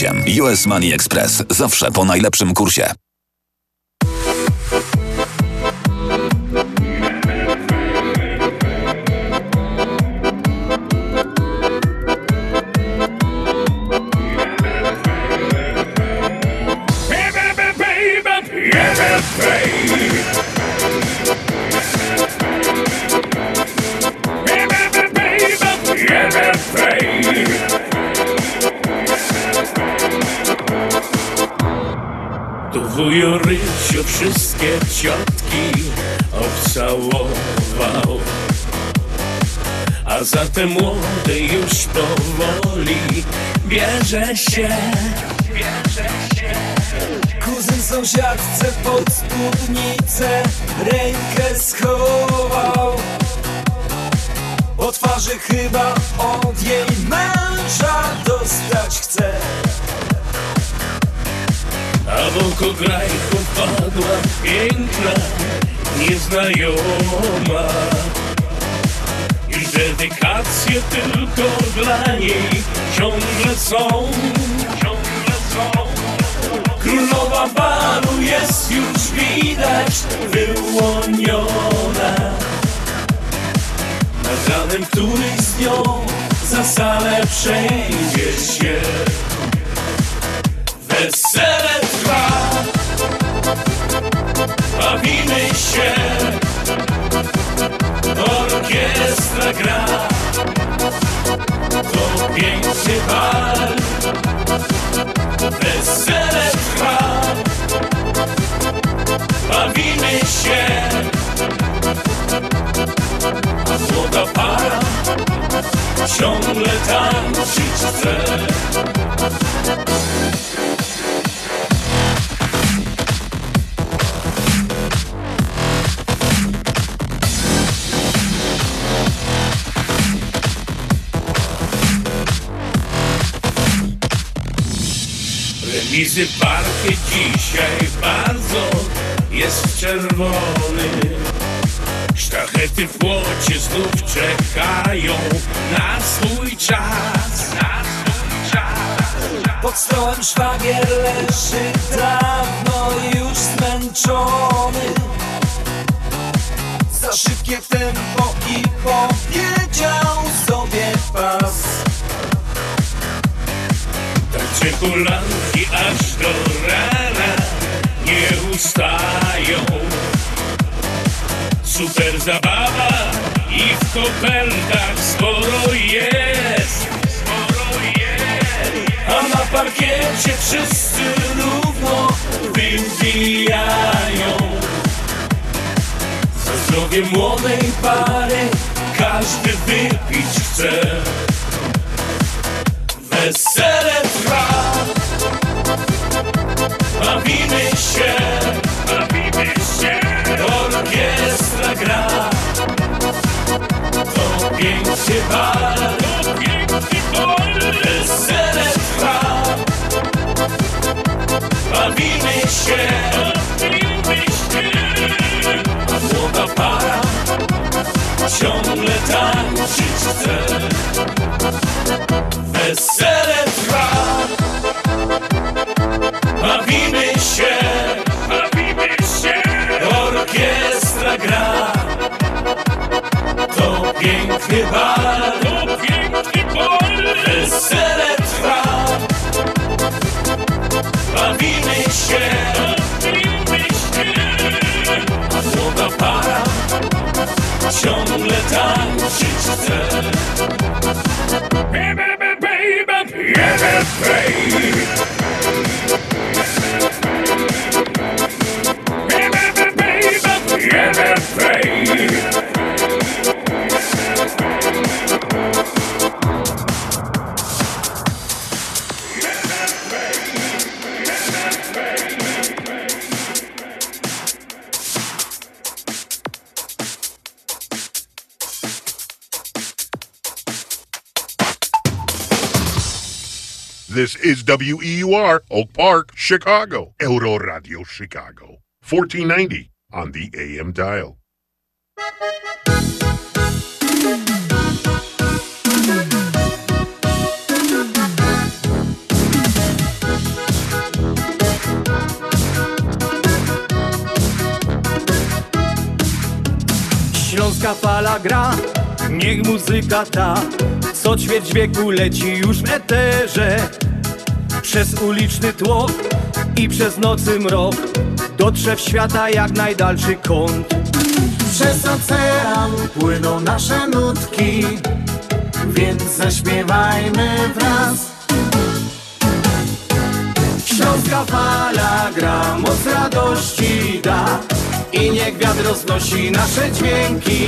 US Money Express. Zawsze po najlepszym kursie. Tu wujo Rysiu wszystkie ciotki obcałował. A zatem młody już powoli bierze się. Bierze się Kuzyn sąsiadce pod spódnicę rękę schował. Po twarzy chyba od jej męża dostać chce A w oko grajką padła piękna, nieznajoma. I dedykacje tylko dla niej ciągle są, ciągle są. Królowa balu jest już widać wyłoniona. Nad ranem, który z nią za salę przejdzie się Wesele trwa Bawimy się. Orkiestra gra. To piękny bal. Wesele trwa. Bawimy się. A młoda para Ciągle tańczyć chce Remizy parkie dzisiaj bardzo jest czerwony. Sztachety w płocie znów czekają na swój czas. Na swój czas. Pod stołem szwagier leży dawno już zmęczony. Za szybkie tempo i powiedział sobie pas Tańczy hulanki aż do rana nie ustają. Super zabawa i w kopertach sporo jest Sporo jest. A na parkiecie wszyscy równo wybijają. Za zdrowie młodej pary każdy wypić chce Wesele trwa Bawimy się Bawimy się. Orkiestra gra. To piękny bal is WEUR, Oak Park, Chicago. Euro Radio Chicago. 1490 on the AM dial. Śląska fala gra, niech muzyka ta Co ćwierć wieku leci już w eterze Przez uliczny tłok i przez nocy mrok Dotrze w świata jak najdalszy kąt. Przez ocean płyną nasze nutki Więc zaśpiewajmy wraz. Śląska fala gra, moc radości da I niech wiatr roznosi nasze dźwięki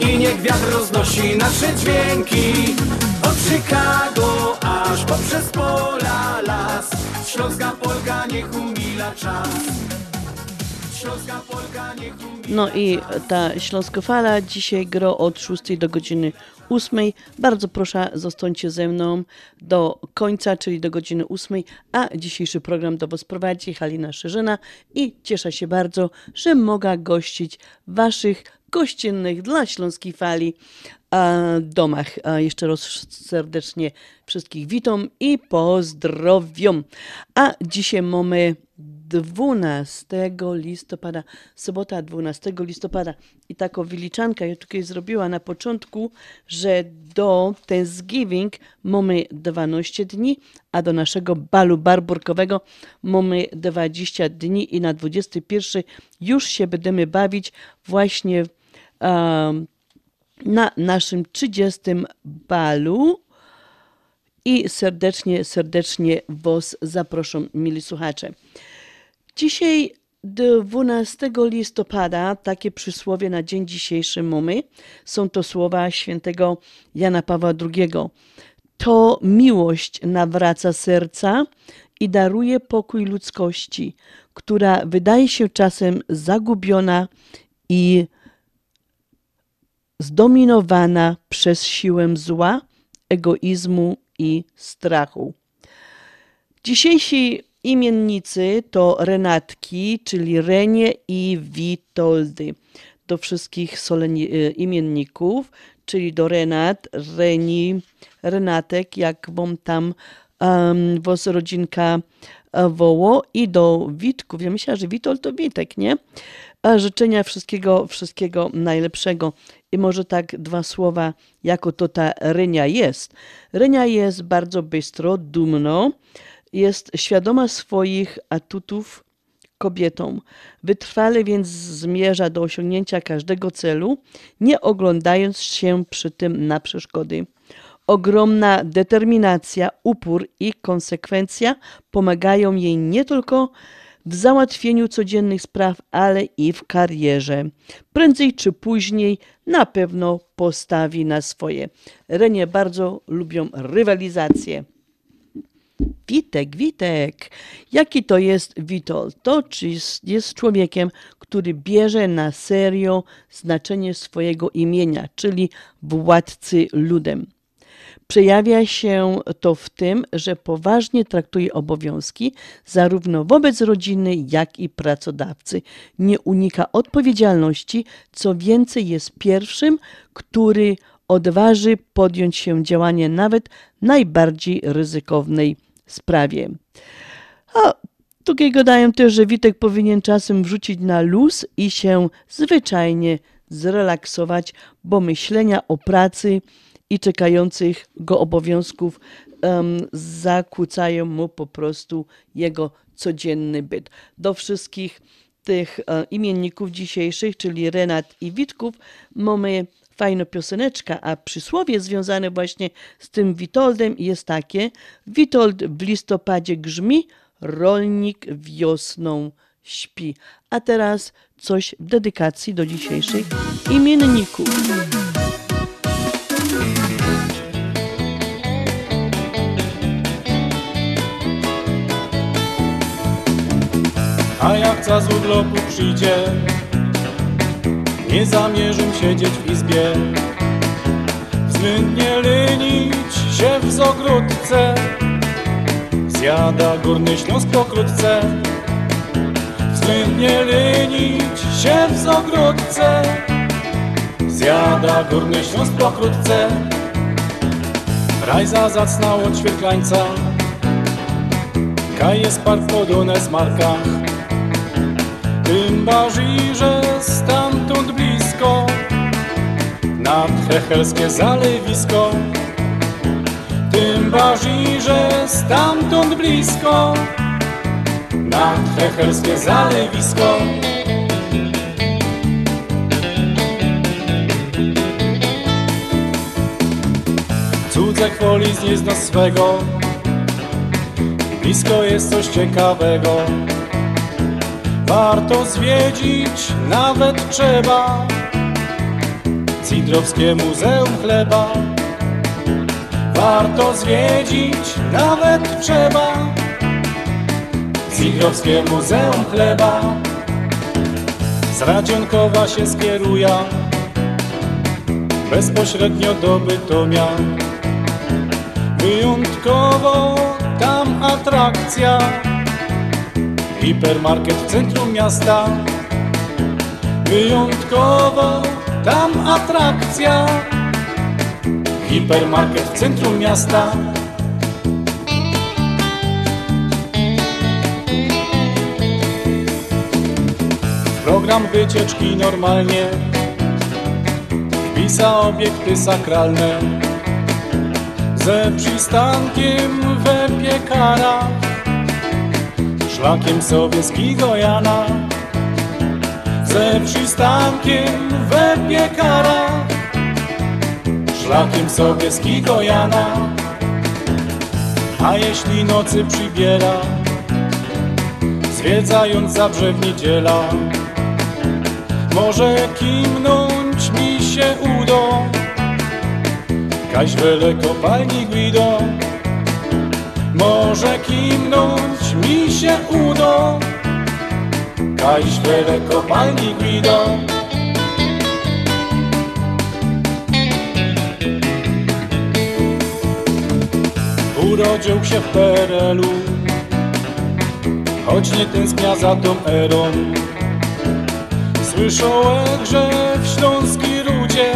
I niech wiatr roznosi nasze dźwięki. Od Chicago aż poprzez pola las. Śląska Polka niech umila czas. No i ta Śląskofala dzisiaj gro od 6 do godziny 8. Bardzo proszę, zostańcie ze mną do końca, czyli do godziny 8, a dzisiejszy program do Was prowadzi Halina Szerzyna i cieszę się bardzo, że mogę gościć Waszych gościnnych dla Śląskiej Fali e, domach. A jeszcze raz serdecznie wszystkich witam i pozdrowiam. A dzisiaj mamy 12 listopada, sobota 12 listopada. I taką wyliczankę ja tutaj zrobiła na początku, że do Thanksgiving mamy 12 dni, a do naszego balu barburkowego mamy 20 dni i na 21 już się będziemy bawić właśnie na naszym 30 balu. I serdecznie, serdecznie Was zapraszam, mili słuchacze. Dzisiaj 12 listopada, takie przysłowie na dzień dzisiejszy mamy, są to słowa świętego Jana Pawła II. To miłość nawraca serca i daruje pokój ludzkości, która wydaje się czasem zagubiona i zdominowana przez siłę zła, egoizmu i strachu. Dzisiejsi imiennicy to Renatki, czyli Renie i Witoldy. Do wszystkich soleni- imienników, czyli do Renat, Reni, Renatek, jak wam tam um, was rodzinka woło i do Witków. Ja myślałam, że Witold to Witek, nie? Życzenia wszystkiego, wszystkiego najlepszego. I może tak dwa słowa, jako to ta Renia jest. Renia jest bardzo bystro, dumno, jest świadoma swoich atutów kobietą. Wytrwale więc zmierza do osiągnięcia każdego celu, nie oglądając się przy tym na przeszkody. Ogromna determinacja, upór i konsekwencja pomagają jej nie tylko w załatwieniu codziennych spraw, ale i w karierze. Prędzej czy później na pewno postawi na swoje. Renie bardzo lubią rywalizację. Witek, Witek. Jaki to jest Witold? To czy jest, człowiekiem, który bierze na serio znaczenie swojego imienia, czyli władcy ludem. Przejawia się to w tym, że poważnie traktuje obowiązki zarówno wobec rodziny, jak i pracodawcy. Nie unika odpowiedzialności, co więcej jest pierwszym, który odważy podjąć się działania nawet najbardziej ryzykownej sprawie. A tutaj gadają też, że Witek powinien czasem wrzucić na luz i się zwyczajnie zrelaksować, bo myślenia o pracy i czekających go obowiązków um, zakłócają mu po prostu jego codzienny byt. Do wszystkich tych e, imienników dzisiejszych, czyli Renat i Witków, mamy fajna pioseneczka, a przysłowie związane właśnie z tym Witoldem jest takie: Witold w listopadzie grzmi, rolnik wiosną śpi. A teraz coś w dedykacji do dzisiejszych imienników. A jak za z urlopu przyjdzie Nie zamierzam siedzieć w izbie. Względnie lenić się w zogródce Zjada Górny Śląsk pokrótce. Względnie lenić się w zogródce Zjada Górny Śląsk pokrótce. Rajza zacna od świetlańca Kaj jest park podune z markach tym bardziej, że stamtąd blisko Nad hechelskie zalewisko. Tym bardziej, że stamtąd blisko Nad hechelskie zalewisko. Cudze chwoli z nie zna swego Blisko jest coś ciekawego Warto zwiedzić, nawet trzeba. Cidrowskie Muzeum Chleba. Warto zwiedzić, nawet trzeba. Cidrowskie Muzeum Chleba. Z Radzionkowa się skieruja Bezpośrednio do Bytomia. Wyjątkowo tam atrakcja Hipermarket w centrum miasta. Wyjątkowo tam atrakcja. Hipermarket w centrum miasta. Program wycieczki normalnie. Wpisa obiekty sakralne. Ze przystankiem we piekarach Szlakiem Sobieskiego Jana Ze przystankiem we piekarach Szlakiem Sobieskiego Jana A jeśli nocy przybiera Zwiedzając Zabrze w niedziela Może kimnąć mi się udo. Wele kopalni Guido Może kimnąć mi się udo Kaś wiele kopalni Guido Urodził się w PRL-u Choć nie tęsknia za tą erą. Słyszałem, że w Śląskiej Rudzie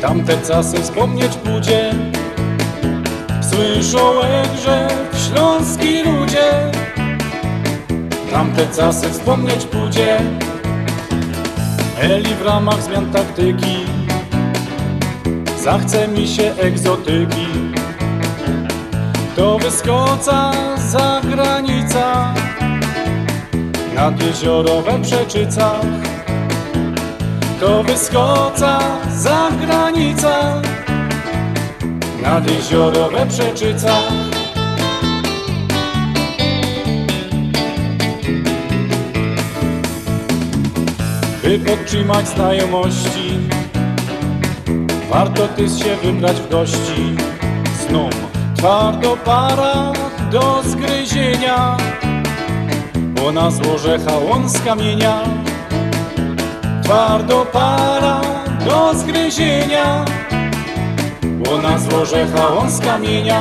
Tamte czasy wspomnieć pójdzie. Słyszałem, że w Śląskiej Rudzie Tamte czasy wspomnieć pójdzie Eli w ramach zmian taktyki. Zachce mi się egzotyki. To wyskoca za granica Nad jeziorowe przeczycach To wyskoca za granica nad jeziorowe przeczyca. By podtrzymać znajomości, warto ty się wybrać w gości. Znów twardo para do zgryzienia, bo na złoże hałon z kamienia. Twardo para do zgryzienia, bo na złoże hałon z kamienia.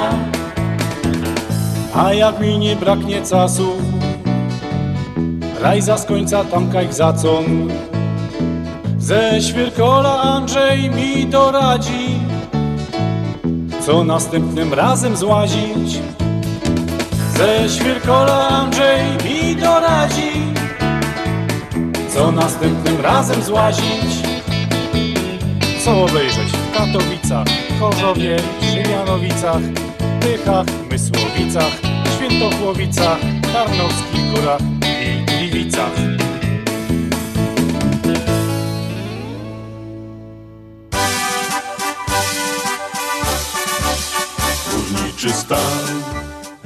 A jak mi nie braknie czasu, rajza z końca tamkaj zacon. Ze świerkola Andrzej mi doradzi, co następnym razem złazić. Ze świerkola Andrzej mi doradzi, co następnym razem złazić. Co obejrzeć w Katowicach, Chorzowie, Żywianowicach, Tychach, Mysłowicach, Świętochłowicach, Tarnowskich Górach i Gliwicach.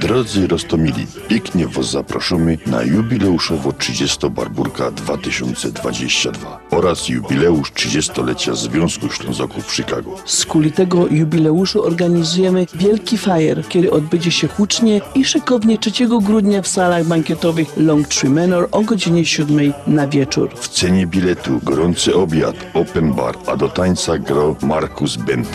Drodzy Rostomili, pięknie Was zapraszamy na jubileuszowo 30 Barburka 2022 oraz jubileusz 30-lecia Związku Ślązaków w Chicago. Z kuli tego jubileuszu organizujemy wielki fajer, który odbędzie się hucznie i szykownie 3 grudnia w salach bankietowych Long Tree Manor o godzinie 7 na wieczór. W cenie biletu gorący obiad, open bar, a do tańca grał Markus Bent.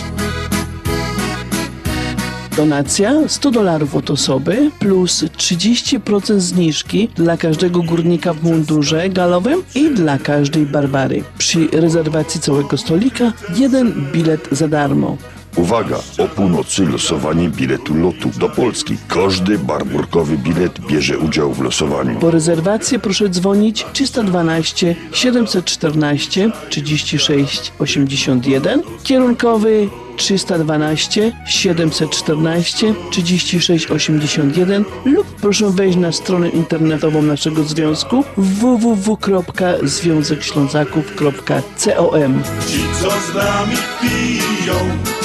Donacja 100 dolarów od osoby plus 30% zniżki dla każdego górnika w mundurze galowym i dla każdej Barbary. Przy rezerwacji całego stolika jeden bilet za darmo. Uwaga, o północy losowanie biletu lotu do Polski. Każdy barburkowy bilet bierze udział w losowaniu. Po rezerwację proszę dzwonić 312 714 36 81 kierunkowy 312 714 36 81 lub proszę wejść na stronę internetową naszego związku www.związekślązaków.com Ci, co z nami piją,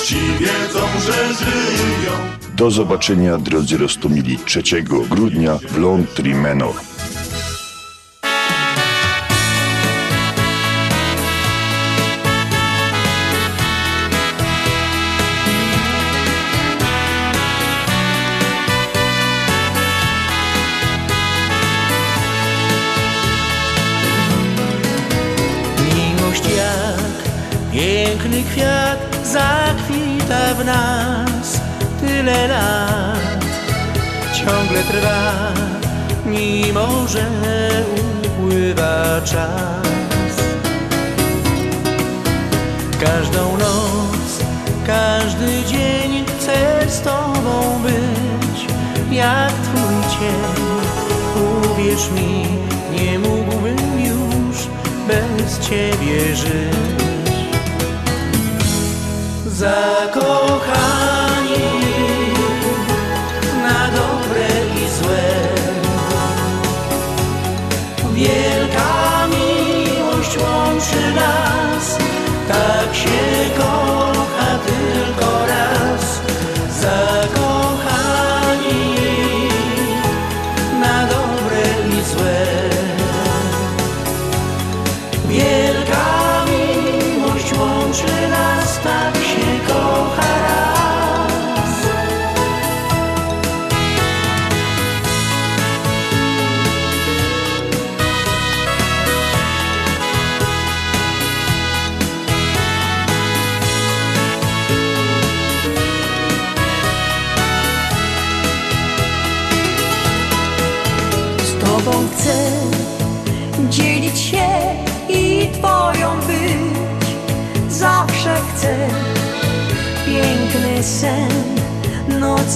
ci wiedzą, że żyją. Do zobaczenia, drodzy Rostomili, 3 grudnia w Long Tree tyle lat. Ciągle trwa, mimo że upływa czas. Każdą noc, każdy dzień chcę z tobą być, jak twój cień. Uwierz mi, nie mógłbym już bez ciebie żyć. Zakochani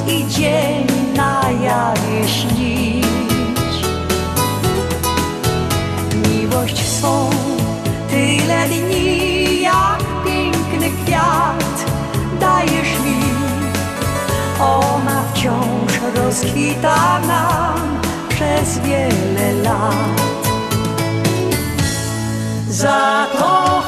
i dzień na jawie śnić. Miłość swą tyle dni jak piękny kwiat dajesz mi. Ona wciąż rozkwita nam przez wiele lat. Zakochani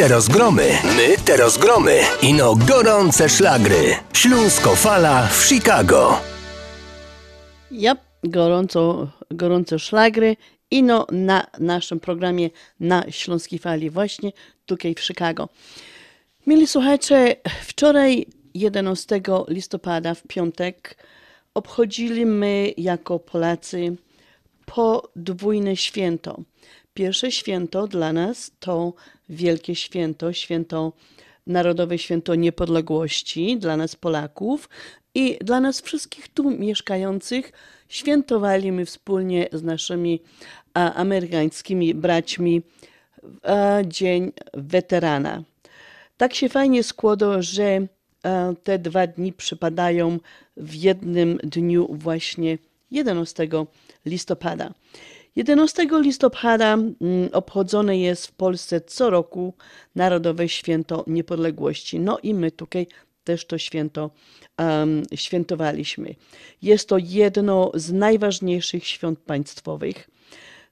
My teraz gromy, my teraz gromy. Ino gorące szlagry. Śląsko fala w Chicago. Ja, gorąco, gorące szlagry i no na naszym programie na Śląskiej Fali właśnie tutaj w Chicago. Mili słuchacze, wczoraj 11 listopada w piątek obchodziliśmy jako Polacy podwójne święto. Pierwsze święto dla nas to wielkie święto, święto Narodowe Święto Niepodległości dla nas Polaków i dla nas wszystkich tu mieszkających świętowaliśmy wspólnie z naszymi a, amerykańskimi braćmi a, Dzień Weterana. Tak się fajnie składa, że a, te dwa dni przypadają w jednym dniu właśnie 11 listopada. 11 listopada mm, obchodzone jest w Polsce co roku Narodowe Święto Niepodległości. No i my tutaj też to święto um, świętowaliśmy. Jest to jedno z najważniejszych świąt państwowych.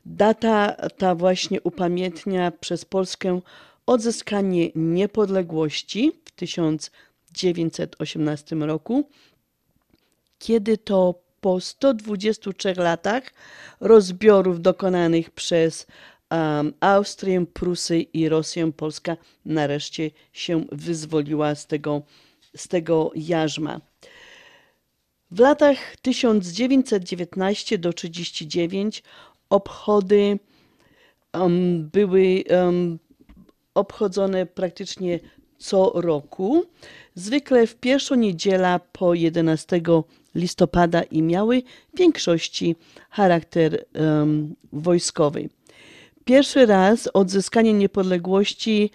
Data ta właśnie upamiętnia przez Polskę odzyskanie niepodległości w 1918 roku, kiedy to po 123 latach rozbiorów dokonanych przez um, Austrię, Prusy i Rosję, Polska nareszcie się wyzwoliła z tego, z tego jarzma. W latach 1919 do 1939 obchody um, były um, obchodzone praktycznie co roku, zwykle w pierwszą niedzielę po 11 listopada i miały w większości charakter um, wojskowy. Pierwszy raz odzyskanie niepodległości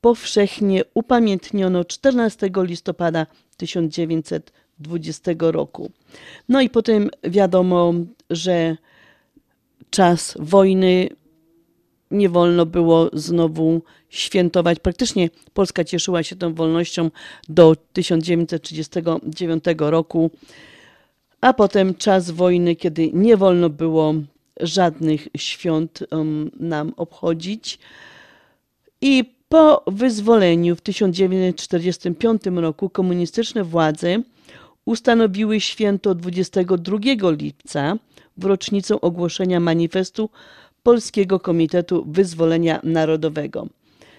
powszechnie upamiętniono 14 listopada 1920 roku. No i potem wiadomo, że czas wojny nie wolno było znowu świętować. Praktycznie Polska cieszyła się tą wolnością do 1939 roku, a potem czas wojny, kiedy nie wolno było żadnych świąt um, nam obchodzić. I po wyzwoleniu w 1945 roku komunistyczne władze ustanowiły święto 22 lipca w rocznicę ogłoszenia manifestu Polskiego Komitetu Wyzwolenia Narodowego.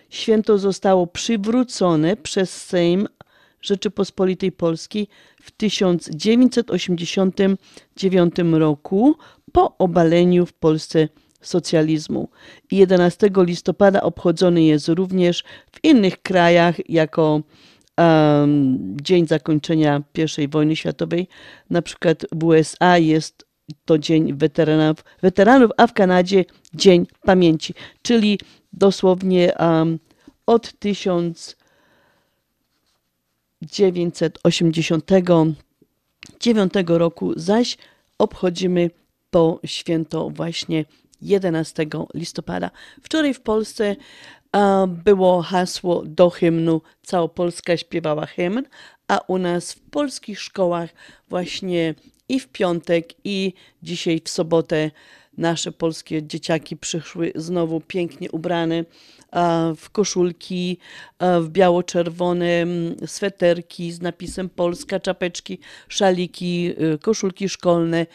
Święto zostało przywrócone przez Sejm Rzeczypospolitej Polskiej w 1989 roku po obaleniu w Polsce socjalizmu. 11 listopada obchodzony jest również w innych krajach jako um, dzień zakończenia I wojny światowej. Na przykład w USA jest to Dzień Weteranów, weteranów a w Kanadzie Dzień Pamięci, czyli dosłownie um, od 1989 roku zaś obchodzimy to święto właśnie 11 listopada. Wczoraj w Polsce było hasło do hymnu Cała Polska śpiewała hymn, a u nas w polskich szkołach właśnie i w piątek, i dzisiaj w sobotę. Nasze polskie dzieciaki przyszły znowu pięknie ubrane w koszulki, w biało-czerwone sweterki z napisem Polska, czapeczki, szaliki, y, koszulki szkolne.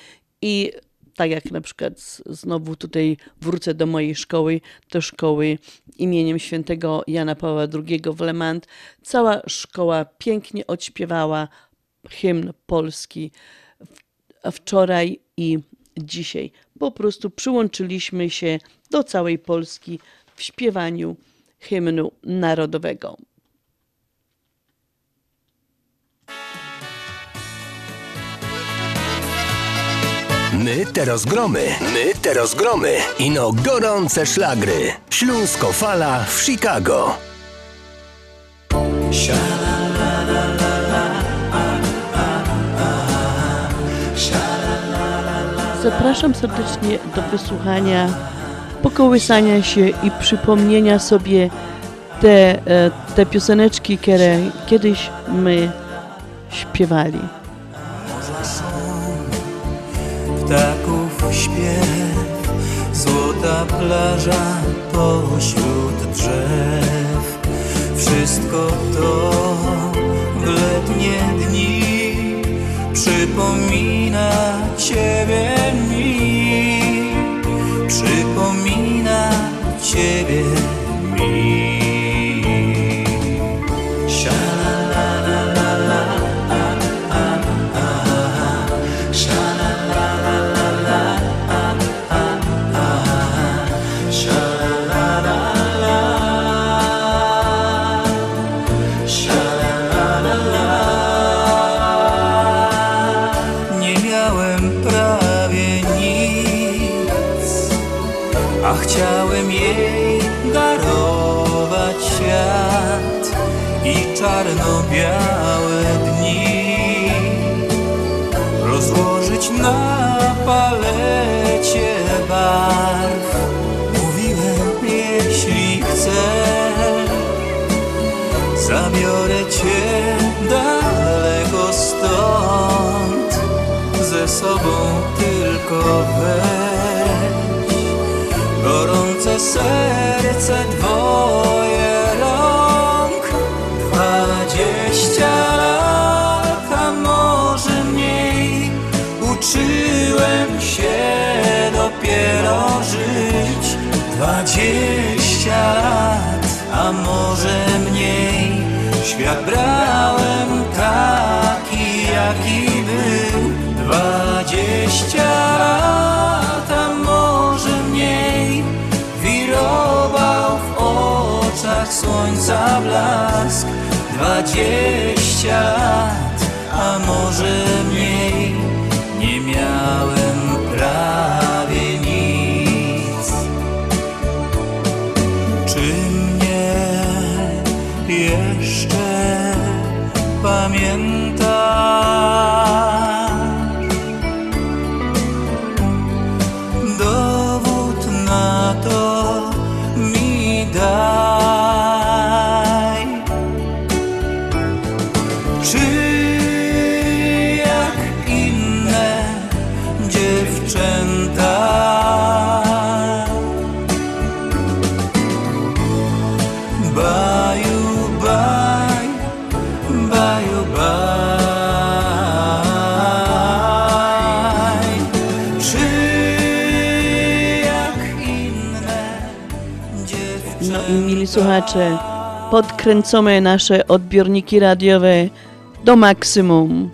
I tak jak na przykład znowu tutaj wrócę do mojej szkoły, do szkoły imieniem świętego Jana Pawła II w Lemant. Cała szkoła pięknie odśpiewała hymn polski wczoraj i dzisiaj. Po prostu przyłączyliśmy się do całej Polski w śpiewaniu hymnu narodowego. My teraz gromy, my teraz gromy. Ino gorące szlagry. Śląsko fala w Chicago. Zapraszam serdecznie do wysłuchania, pokołysania się i przypomnienia sobie te, e, te pioseneczki, które kiedyś my śpiewali. Ptaków śpiew, złota plaża pośród drzew. wszystko to w letnie dni przypomina Ciebie mi, przypomina Ciebie zabiorę cię daleko stąd, ze sobą tylko weź gorące serce dwoje rąk. Dwadzieścia lat, a może mniej, uczyłem się dopiero żyć. Dwadzieścia lat, świat brałem taki, jaki był. Dwadzieścia lat, a może mniej, wirował w oczach słońca blask. Dwadzieścia lat, a może mniej, słuchacze, podkręcamy nasze odbiorniki radiowe do maksimum.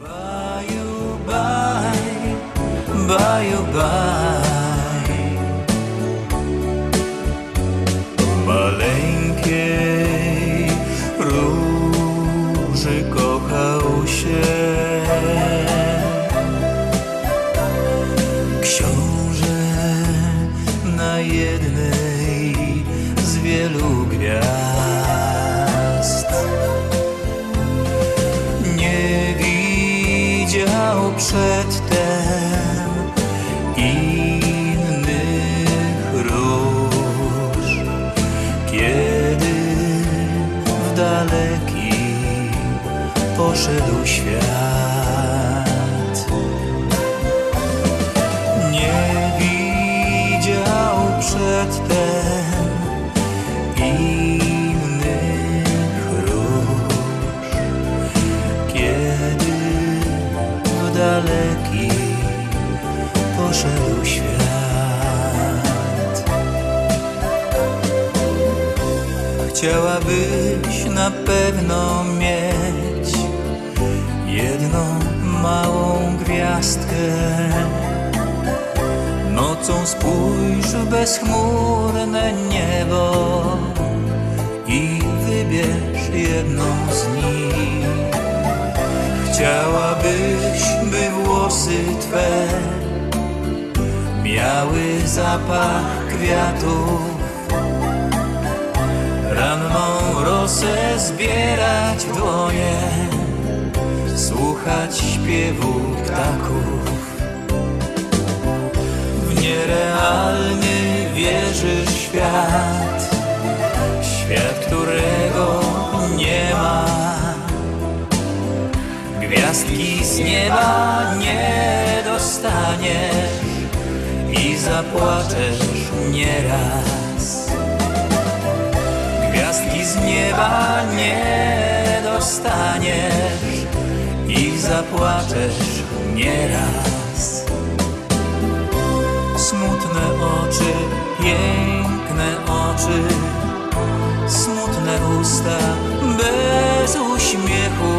Na pewno mieć jedną małą gwiazdkę. Nocą spójrz w bezchmurne niebo i wybierz jedną z nich. Chciałabyś, by włosy Twe miały zapach kwiatów. Ranną rosę zbierać w dłonie Słuchać śpiewu ptaków. W nierealny wierzysz świat Świat, którego nie ma. Gwiazdki z nieba nie dostaniesz I zapłaczesz nieraz gwiazdki z nieba nie dostaniesz i zapłaczesz nieraz. Smutne oczy, piękne oczy, smutne usta bez uśmiechu.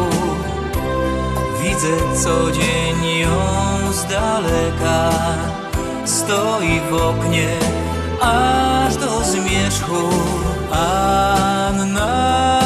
Widzę co dzień ją z daleka, stoi w oknie aż do zmierzchu. Anna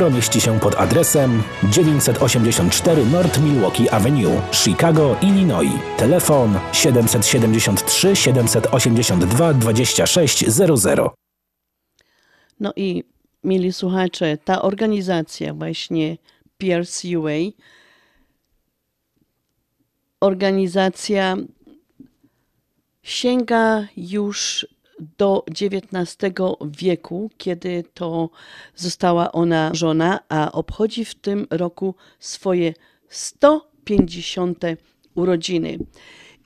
Mieści się pod adresem 984 North Milwaukee Avenue, Chicago, Illinois. Telefon 773 782 2600. No i mieli słuchacze, ta organizacja właśnie PRCUA, organizacja sięga już do XIX wieku, kiedy to została ona żona, a obchodzi w tym roku swoje 150 urodziny.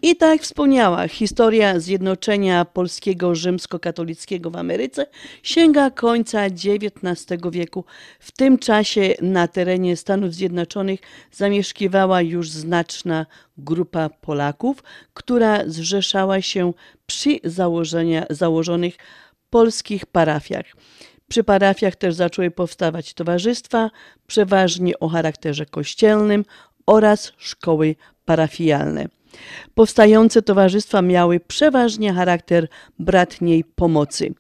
I tak jak wspomniała, historia zjednoczenia polskiego rzymskokatolickiego w Ameryce sięga końca XIX wieku. W tym czasie na terenie Stanów Zjednoczonych zamieszkiwała już znaczna grupa Polaków, która zrzeszała się przy założonych polskich parafiach. Przy parafiach też zaczęły powstawać towarzystwa, przeważnie o charakterze kościelnym oraz szkoły parafialne. Powstające towarzystwa miały przeważnie charakter bratniej pomocy.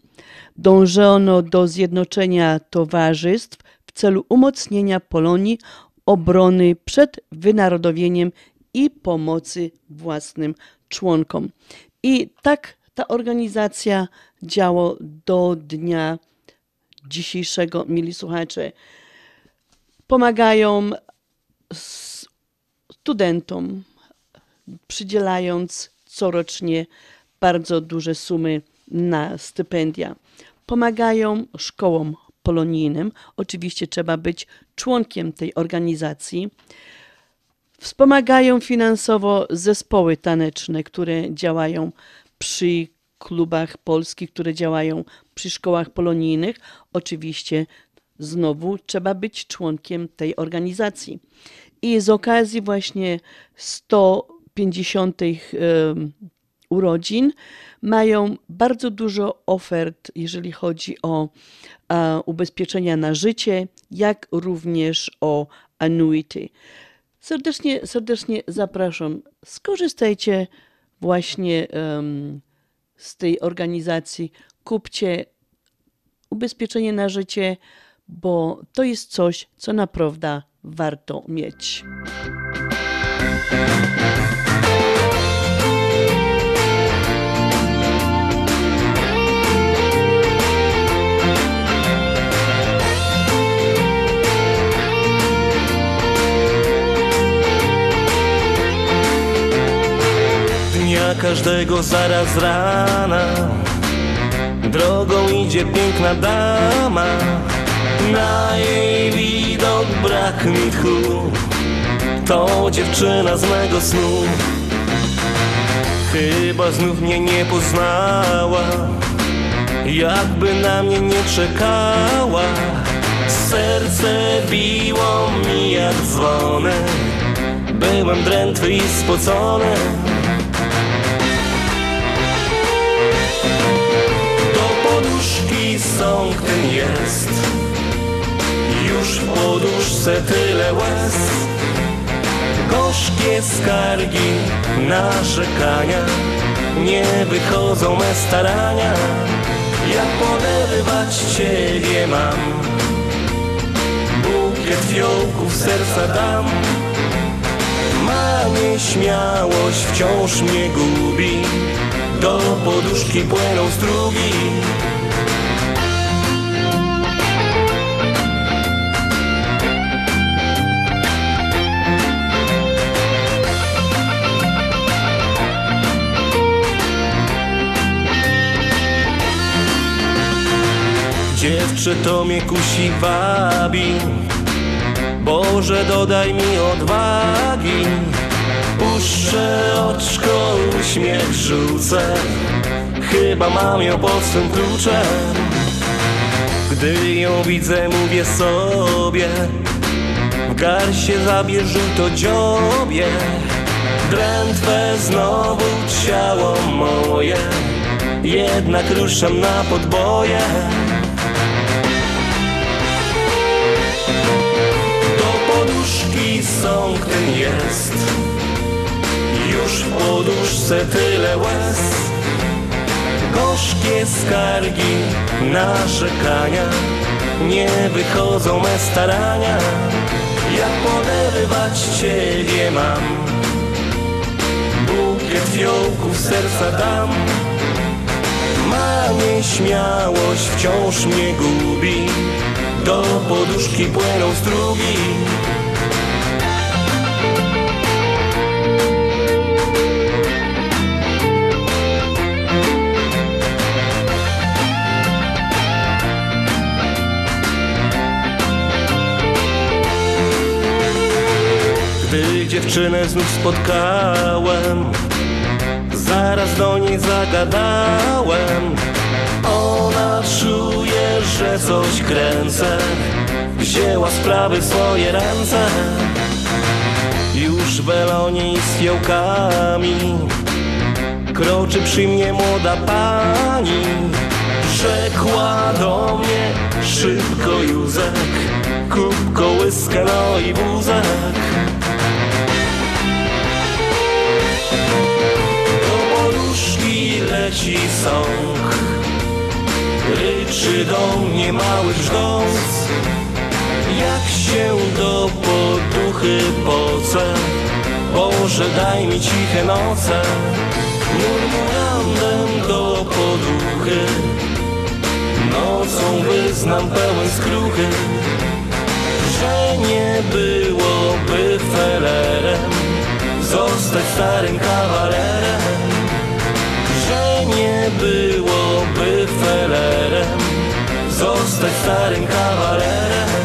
Dążono do zjednoczenia towarzystw w celu umocnienia Polonii, obrony przed wynarodowieniem i pomocy własnym członkom. I tak ta organizacja działa do dnia dzisiejszego, mili słuchacze. Pomagają studentom, przydzielając corocznie bardzo duże sumy na stypendia. Pomagają szkołom polonijnym. Oczywiście trzeba być członkiem tej organizacji. Wspomagają finansowo zespoły taneczne, które działają przy klubach polskich, które działają przy szkołach polonijnych. Oczywiście znowu trzeba być członkiem tej organizacji. I z okazji właśnie 150 urodzin mają bardzo dużo ofert, jeżeli chodzi o ubezpieczenia na życie, jak również o annuity. Serdecznie, serdecznie zapraszam. Skorzystajcie właśnie um, z tej organizacji. Kupcie ubezpieczenie na życie, bo to jest coś, co naprawdę warto mieć. Każdego zaraz rana. Drogą idzie piękna dama Na jej widok brak mi tchu. To dziewczyna z mego snu. Chyba znów mnie nie poznała Jakby na mnie nie czekała. Serce biło mi jak dzwony Byłem drętwy i spocony sąg ten jest. Już w poduszce tyle łez. Gorzkie skargi, narzekania Nie wychodzą me starania. Jak poderwać Ciebie mam. Bukiet fiołków serca dam. Ma nieśmiałość wciąż mnie gubi. Do poduszki płyną strugi Dziewczę to mnie kusi wabi. Boże dodaj mi odwagi. Puszczę oczko, uśmiech rzucę. Chyba mam ją pod swym kluczem. Gdy ją widzę mówię sobie W garsie zabierz to dziobie. Drętwe znowu ciało moje Jednak ruszam na podboje sąg ten jest. Już w poduszce tyle łez. Gorzkie skargi, narzekania Nie wychodzą me starania. Jak poderwać Ciebie mam. Bukiet fiołków serca dam. Ma nieśmiałość wciąż mnie gubi. Do poduszki płyną strugi dziewczynę znów spotkałem. Zaraz do niej zagadałem. Ona czuje, że coś kręcę. Wzięła sprawy w swoje ręce. Już w Elonie z fiołkami Kroczy przy mnie młoda pani. Rzekła do mnie szybko Józek Kup kołyskę, no i wózek sąg Ryczy do mnie mały brzdąc. Jak się do poduchy pocę? Boże daj mi ciche noce. Murmurandem do poduchy. Nocą wyznam pełen skruchy Że nie byłoby felerem Zostać starym kawalerem felerem Zostać starym kawalerem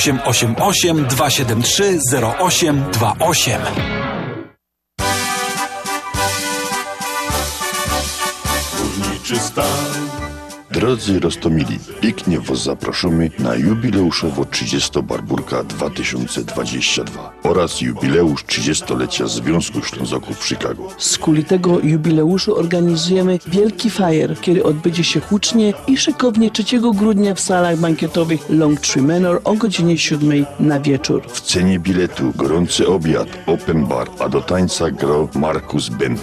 888 273 0828. Górniczy stan Drodzy Rostomili, pięknie Was zapraszamy na jubileuszowo 30 Barburka 2022 oraz jubileusz 30-lecia Związku Ślązoków w Chicago. Z kuli tego jubileuszu organizujemy wielki fajer, który odbędzie się hucznie i szykownie 3 grudnia w salach bankietowych Long Tree Manor o godzinie 7 na wieczór. W cenie biletu gorący obiad, open bar, a do tańca grał Markus Bent.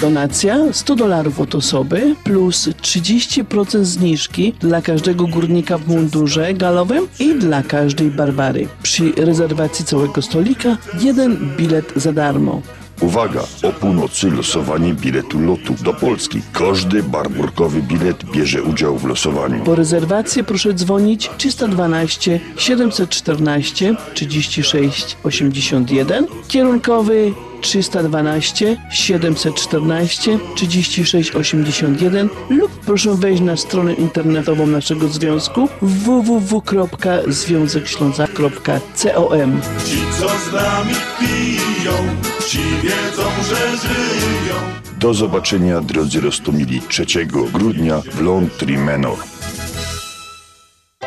Donacja 100 dolarów od osoby plus 30% zniżki dla każdego górnika w mundurze galowym i dla każdej Barbary. Przy rezerwacji całego stolika jeden bilet za darmo. Uwaga, o północy losowanie biletu lotu do Polski. Każdy barburkowy bilet bierze udział w losowaniu. Po rezerwację proszę dzwonić 312 714 36 81, kierunkowy 312 714 36 81 lub proszę wejść na stronę internetową naszego związku www.związekślązak.com Ci, co z nami piją, ci wiedzą, że żyją. Do zobaczenia, drodzy Rostomili, 3 grudnia w Laundry Manor.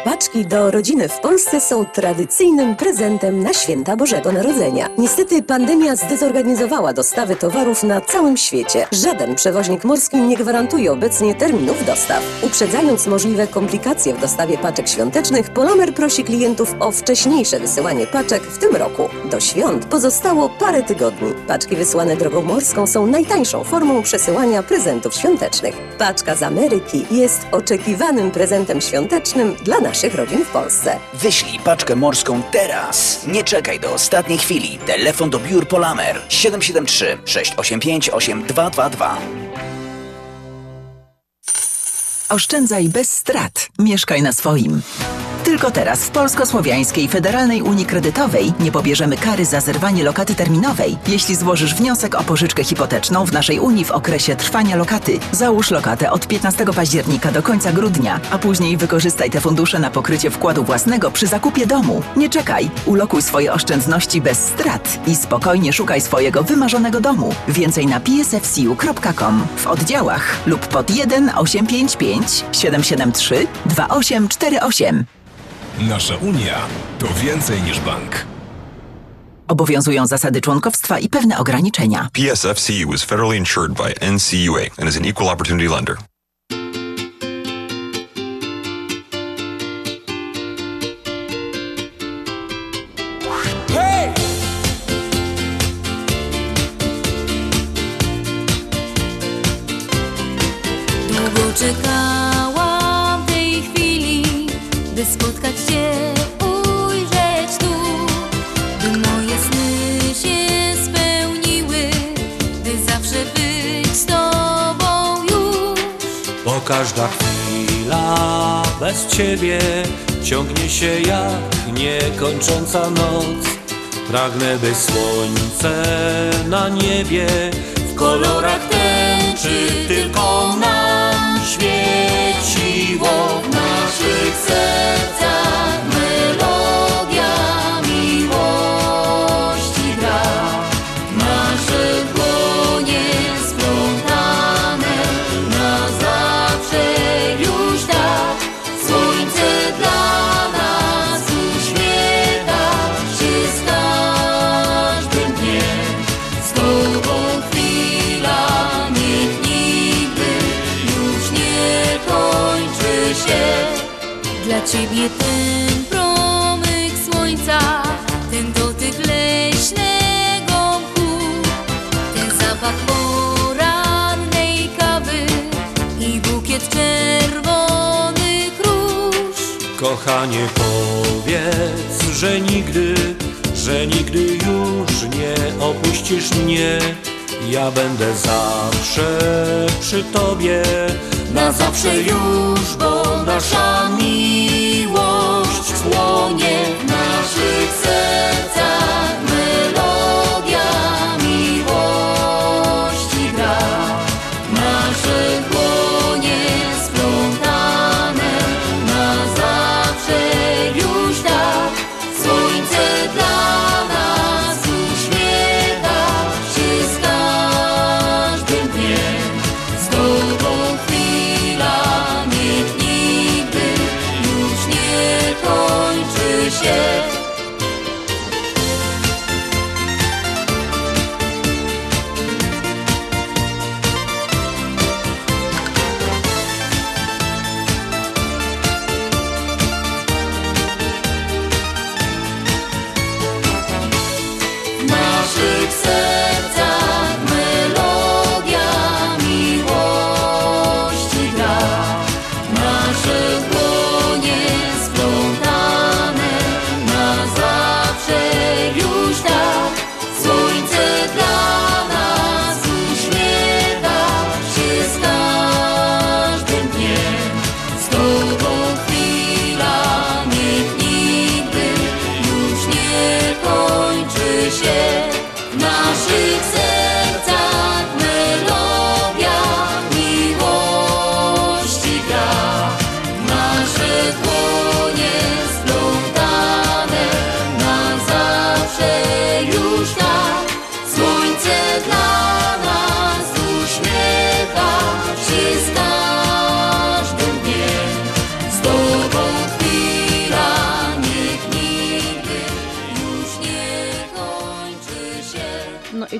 Paczki do rodziny w Polsce są tradycyjnym prezentem na święta Bożego Narodzenia. Niestety pandemia zdezorganizowała dostawy towarów na całym świecie. Żaden przewoźnik morski nie gwarantuje obecnie terminów dostaw. Uprzedzając możliwe komplikacje w dostawie paczek świątecznych, Polamer prosi klientów o wcześniejsze wysyłanie paczek w tym roku. Do świąt pozostało parę tygodni. Paczki wysłane drogą morską są najtańszą formą przesyłania prezentów świątecznych. Paczka z Ameryki jest oczekiwanym prezentem świątecznym dla naszych rodzin w Polsce. Wyślij paczkę morską teraz. Nie czekaj do ostatniej chwili. Telefon do biur Polamer 773 685 8222. Oszczędzaj bez strat. Mieszkaj na swoim. Tylko teraz w Polsko-Słowiańskiej Federalnej Unii Kredytowej nie pobierzemy kary za zerwanie lokaty terminowej, jeśli złożysz wniosek o pożyczkę hipoteczną w naszej Unii w okresie trwania lokaty. Załóż lokatę od 15 października do końca grudnia, a później wykorzystaj te fundusze na pokrycie wkładu własnego przy zakupie domu. Nie czekaj, ulokuj swoje oszczędności bez strat i spokojnie szukaj swojego wymarzonego domu. Więcej na psfcu.com w oddziałach lub pod 1 855 773 2848. Nasza Unia to więcej niż bank. Obowiązują zasady członkowstwa i pewne ograniczenia. PSFCU is federally insured by NCUA and is an equal opportunity lender. Hej! Każda chwila bez ciebie ciągnie się jak niekończąca noc. Pragnę, by słońce na niebie w kolorach tęczy tylko nam świeciło w naszych sercach. Kochanie, powiedz, że nigdy, że nigdy już nie opuścisz mnie. Ja będę zawsze przy tobie, na zawsze już, bo nasza miłość płonie w naszych sercach.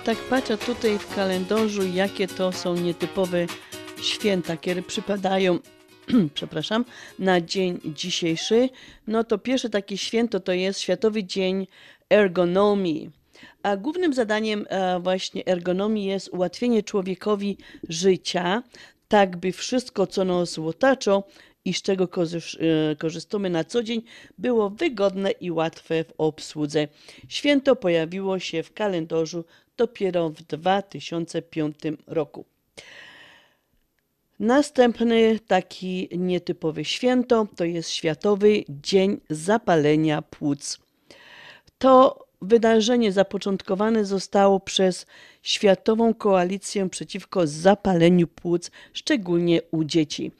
Tak patrzę tutaj w kalendarzu, jakie to są nietypowe święta, kiedy przypadają, przepraszam, na dzień dzisiejszy. No to pierwsze takie święto to jest Światowy Dzień Ergonomii. A głównym zadaniem e, właśnie ergonomii jest ułatwienie człowiekowi życia, tak by wszystko, co nas otacza i z czego e, korzystamy na co dzień, było wygodne i łatwe w obsłudze. Święto pojawiło się w kalendarzu dopiero w 2005 roku. Następny taki nietypowy święto to jest Światowy Dzień Zapalenia Płuc. To wydarzenie zapoczątkowane zostało przez Światową Koalicję przeciwko zapaleniu płuc, szczególnie u dzieci.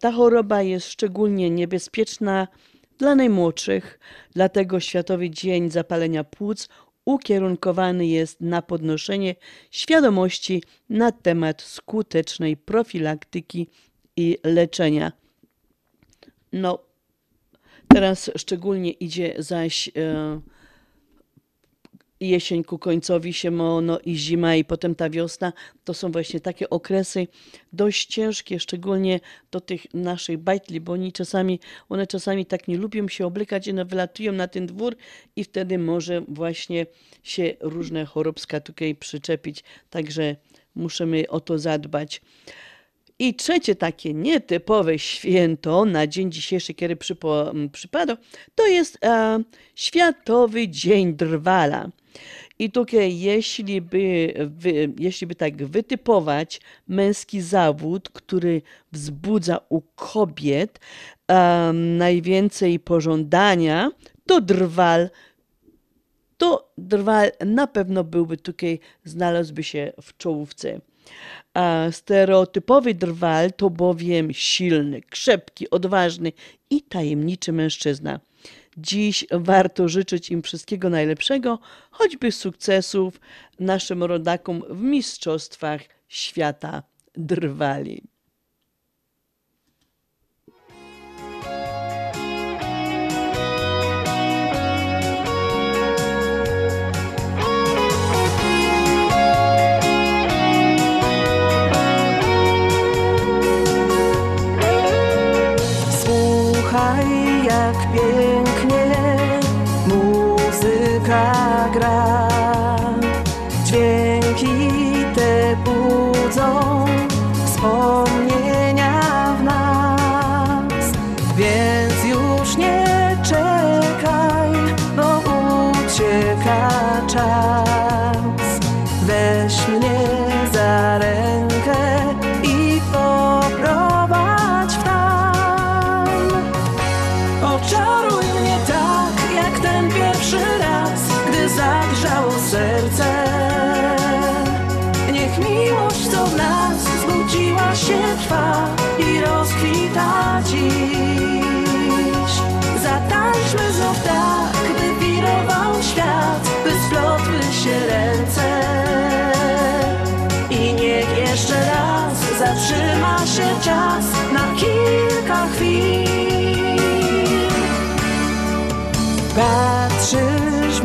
Ta choroba jest szczególnie niebezpieczna dla najmłodszych, dlatego Światowy Dzień Zapalenia Płuc ukierunkowany jest na podnoszenie świadomości na temat skutecznej profilaktyki i leczenia. No, teraz szczególnie idzie zaś jesień ku końcowi się mo, no i zima i potem ta wiosna, to są właśnie takie okresy dość ciężkie, szczególnie do tych naszych bajtli, bo oni czasami, one czasami tak nie lubią się oblekać, one wylatują na ten dwór i wtedy może właśnie się różne choróbska tutaj przyczepić, także musimy o to zadbać. I trzecie takie nietypowe święto na dzień dzisiejszy, kiedy przypo, m, przypada, to jest e, Światowy Dzień Drwala. I tutaj, jeśli by, wy, jeśli by tak wytypować męski zawód, który wzbudza u kobiet e, najwięcej pożądania, to drwal to drwal na pewno byłby tutaj, znalazłby się w czołówce. A stereotypowy drwal to bowiem silny, krzepki, odważny i tajemniczy mężczyzna. Dziś warto życzyć im wszystkiego najlepszego, choćby sukcesów naszym rodakom w mistrzostwach świata drwali. Jak pięknie muzyka zagrzało serce. Niech miłość, co w nas zbudziła się, trwa i rozkwita dziś. Zatańczmy znów tak, by wirował świat, by splotły się ręce. I niech jeszcze raz zatrzyma się czas na kilka chwil. Patrzysz w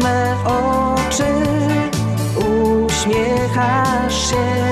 me oczy, uśmiechasz się,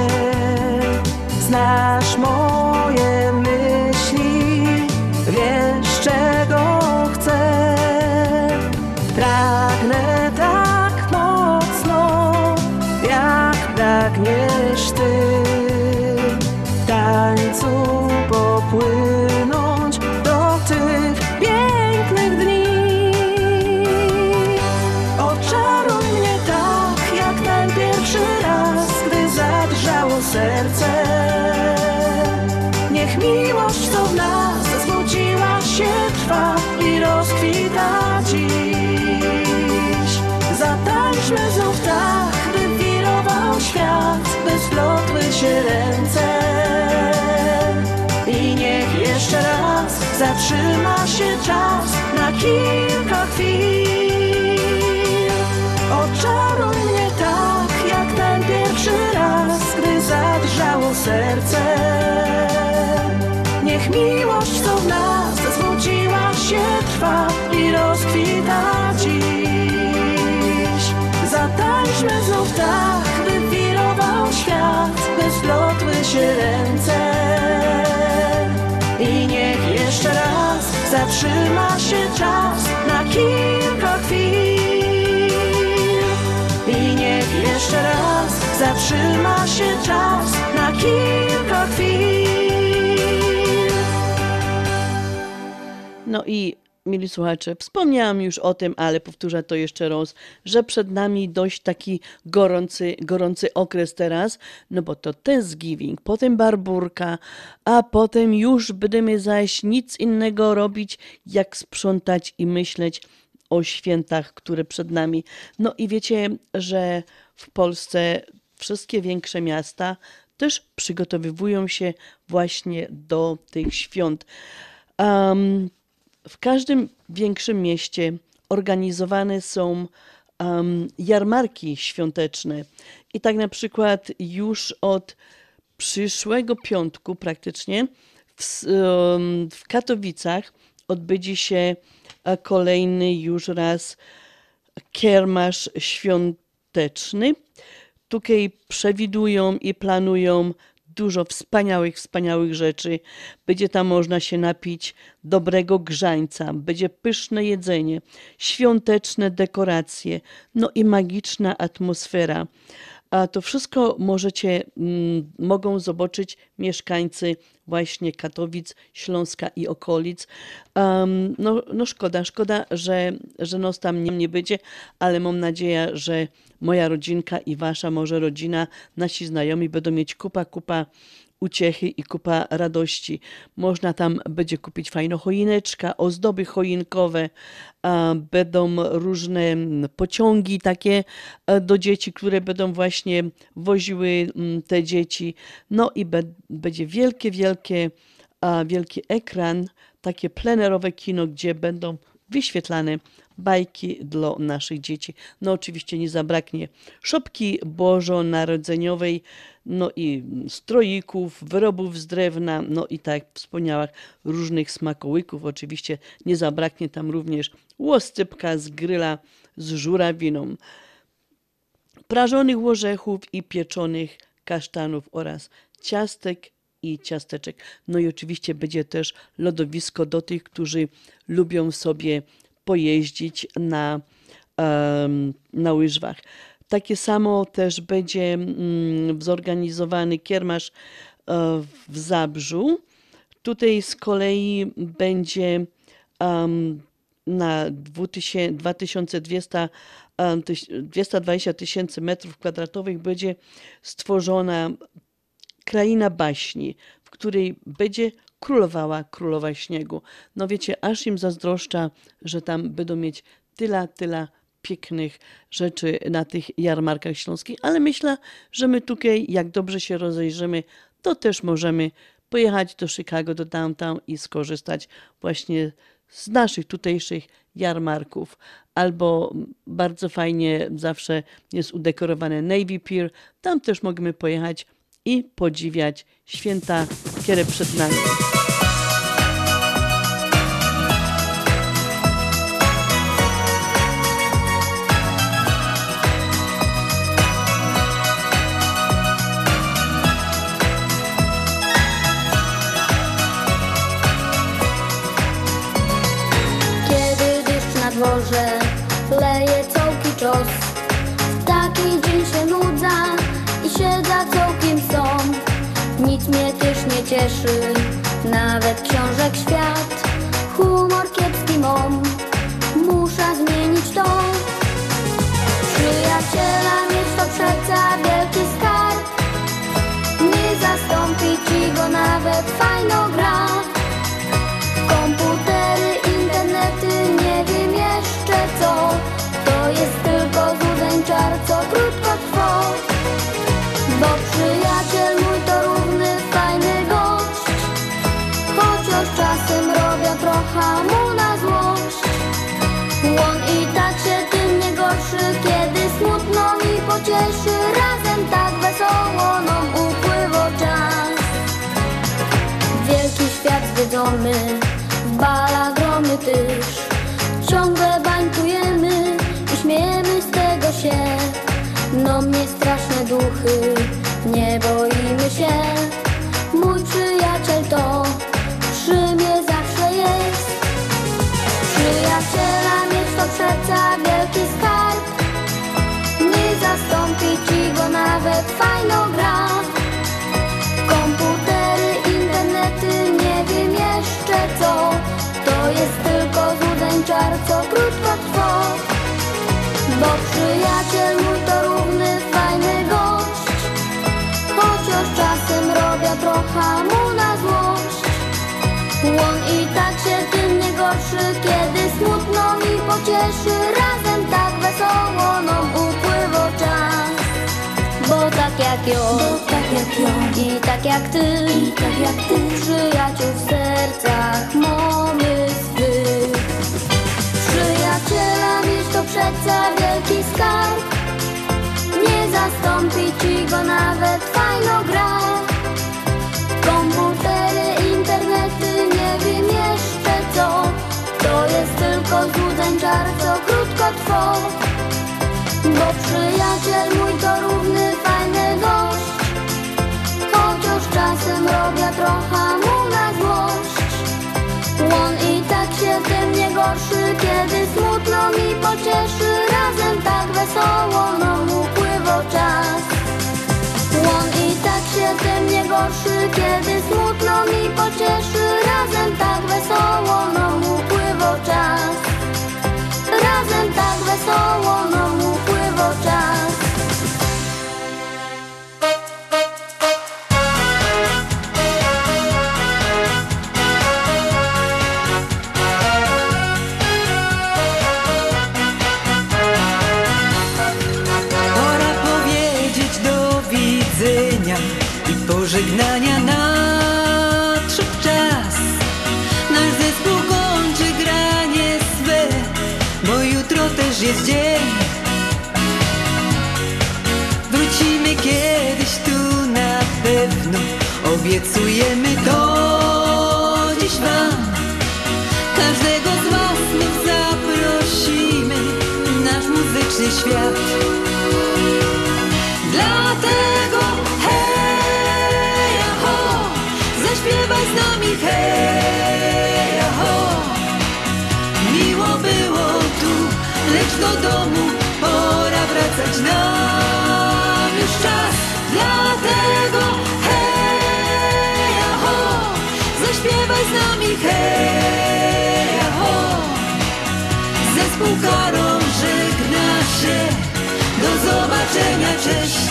zatrzyma się czas na kilka chwil. Oczaruj mnie tak, jak ten pierwszy raz, gdy zadrżało serce. Niech miłość, co w nas zbudziła się, trwa i rozkwita dziś. Zatańczmy znów tak, by wirował świat, by splotły się ręce. Zatrzyma się czas na kilka chwil. I niech jeszcze raz zatrzyma się czas na kilka chwil. No i mili słuchacze, wspomniałam już o tym, ale powtórzę to jeszcze raz, że przed nami dość taki gorący, gorący okres teraz, no bo to Thanksgiving, potem barburka, a potem już będziemy zaś nic innego robić, jak sprzątać i myśleć o świętach, które przed nami. No i wiecie, że w Polsce wszystkie większe miasta też przygotowywują się właśnie do tych świąt. Um, w każdym większym mieście organizowane są um, jarmarki świąteczne. I tak na przykład już od przyszłego piątku praktycznie w, um, w Katowicach odbędzie się e, kolejny już raz kiermasz świąteczny. Tutaj przewidują i planują dużo wspaniałych, wspaniałych rzeczy. Będzie tam można się napić dobrego grzańca, będzie pyszne jedzenie, świąteczne dekoracje, no i magiczna atmosfera. A to wszystko możecie, mm, mogą zobaczyć mieszkańcy właśnie Katowic, Śląska i okolic. Um, no, no szkoda, szkoda, że, że nos tam nie, nie będzie, ale mam nadzieję, że moja rodzinka i wasza może rodzina, nasi znajomi będą mieć kupa, kupa uciechy i kupa radości. Można tam będzie kupić fajną choineczka, ozdoby choinkowe, będą różne pociągi takie e, do dzieci, które będą właśnie woziły mm, te dzieci. No i będzie wielkie, wielkie, wielki ekran, takie plenerowe kino, gdzie będą wyświetlane bajki dla naszych dzieci. No oczywiście nie zabraknie szopki bożonarodzeniowej, no i stroików, wyrobów z drewna, no i tak jak różnych smakołyków. Oczywiście nie zabraknie tam również łoscypka z gryla z żurawiną, prażonych orzechów i pieczonych kasztanów oraz ciastek i ciasteczek. No i oczywiście będzie też lodowisko do tych, którzy lubią sobie pojeździć na, na łyżwach. Takie samo też będzie mm, zorganizowany kiermasz e, w Zabrzu. Tutaj z kolei będzie na 2000 2200, em, tyś- 220 tysięcy metrów kwadratowych będzie stworzona kraina baśni, w której będzie królowała królowa śniegu. No wiecie, aż im zazdroszcza, że tam będą mieć tyle, tyle pięknych rzeczy na tych jarmarkach śląskich, ale myślę, że my tutaj, jak dobrze się rozejrzymy, to też możemy pojechać do Chicago, do downtown i skorzystać właśnie z naszych tutejszych jarmarków. Albo bardzo fajnie zawsze jest udekorowany Navy Pier. Tam też możemy pojechać i podziwiać święta, które przed nami. Cieszy, nawet książek świat. Humor kiepski mam, muszę zmienić to. Przyjaciela mieć to przeca wielki skarb. Nie zastąpi ci go nawet fajno duchy, nie boimy się. Mój przyjaciel to przy mnie zawsze jest. Przyjaciela mieć to przeca wielki mi pocieszy Razem tak wesoło nam upływa czas. Bo tak jak ja, Bo tak jak ja I tak jak ty, I tak jak ty. Przyjaciół w sercach mamy mój to równy, fajny gość Chociaż czasem robię trochę mu na złość. On i tak się tym nie gorszy, kiedy smutno mi pocieszy. Razem tak wesoło nam upływa czas. On i tak się tym nie gorszy, kiedy smutno mi pocieszy. Razem tak wesoło nam upływa czas. Razem tak wesoło nam obiecujemy to dziś wam. Każdego z was znów zaprosimy w nasz muzyczny świat. Dlatego hej, ho, zaśpiewaj z nami hej, ho. Miło było tu, lecz do domu pora wracać nam hej, ho. Zespół Karol żegna się, do zobaczenia, cześć.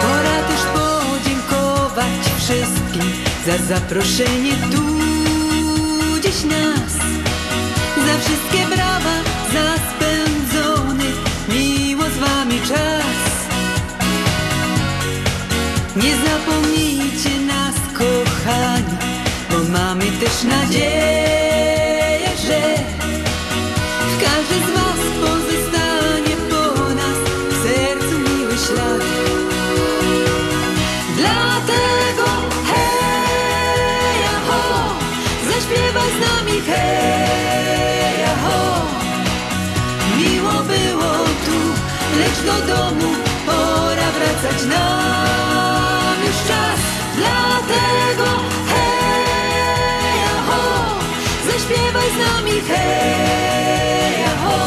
Pora też podziękować wszystkim za zaproszenie tu nas. Za wszystkie brawa, za spędzony miło z wami czas. Nie zapomnijcie nas, kochani, bo mamy też nadzieję, do domu pora wracać nam już czas. Dlatego hej, ho, zaśpiewaj z nami hej, ho.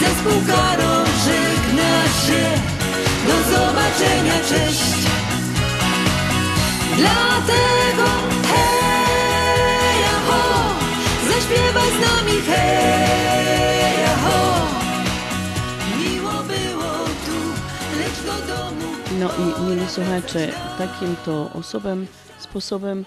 Zespół Karol żegna się, do zobaczenia, cześć. Dlatego hej, ho, zaśpiewaj z nami hej, ho. No i mieli słuchacze, takim to osobem, sposobem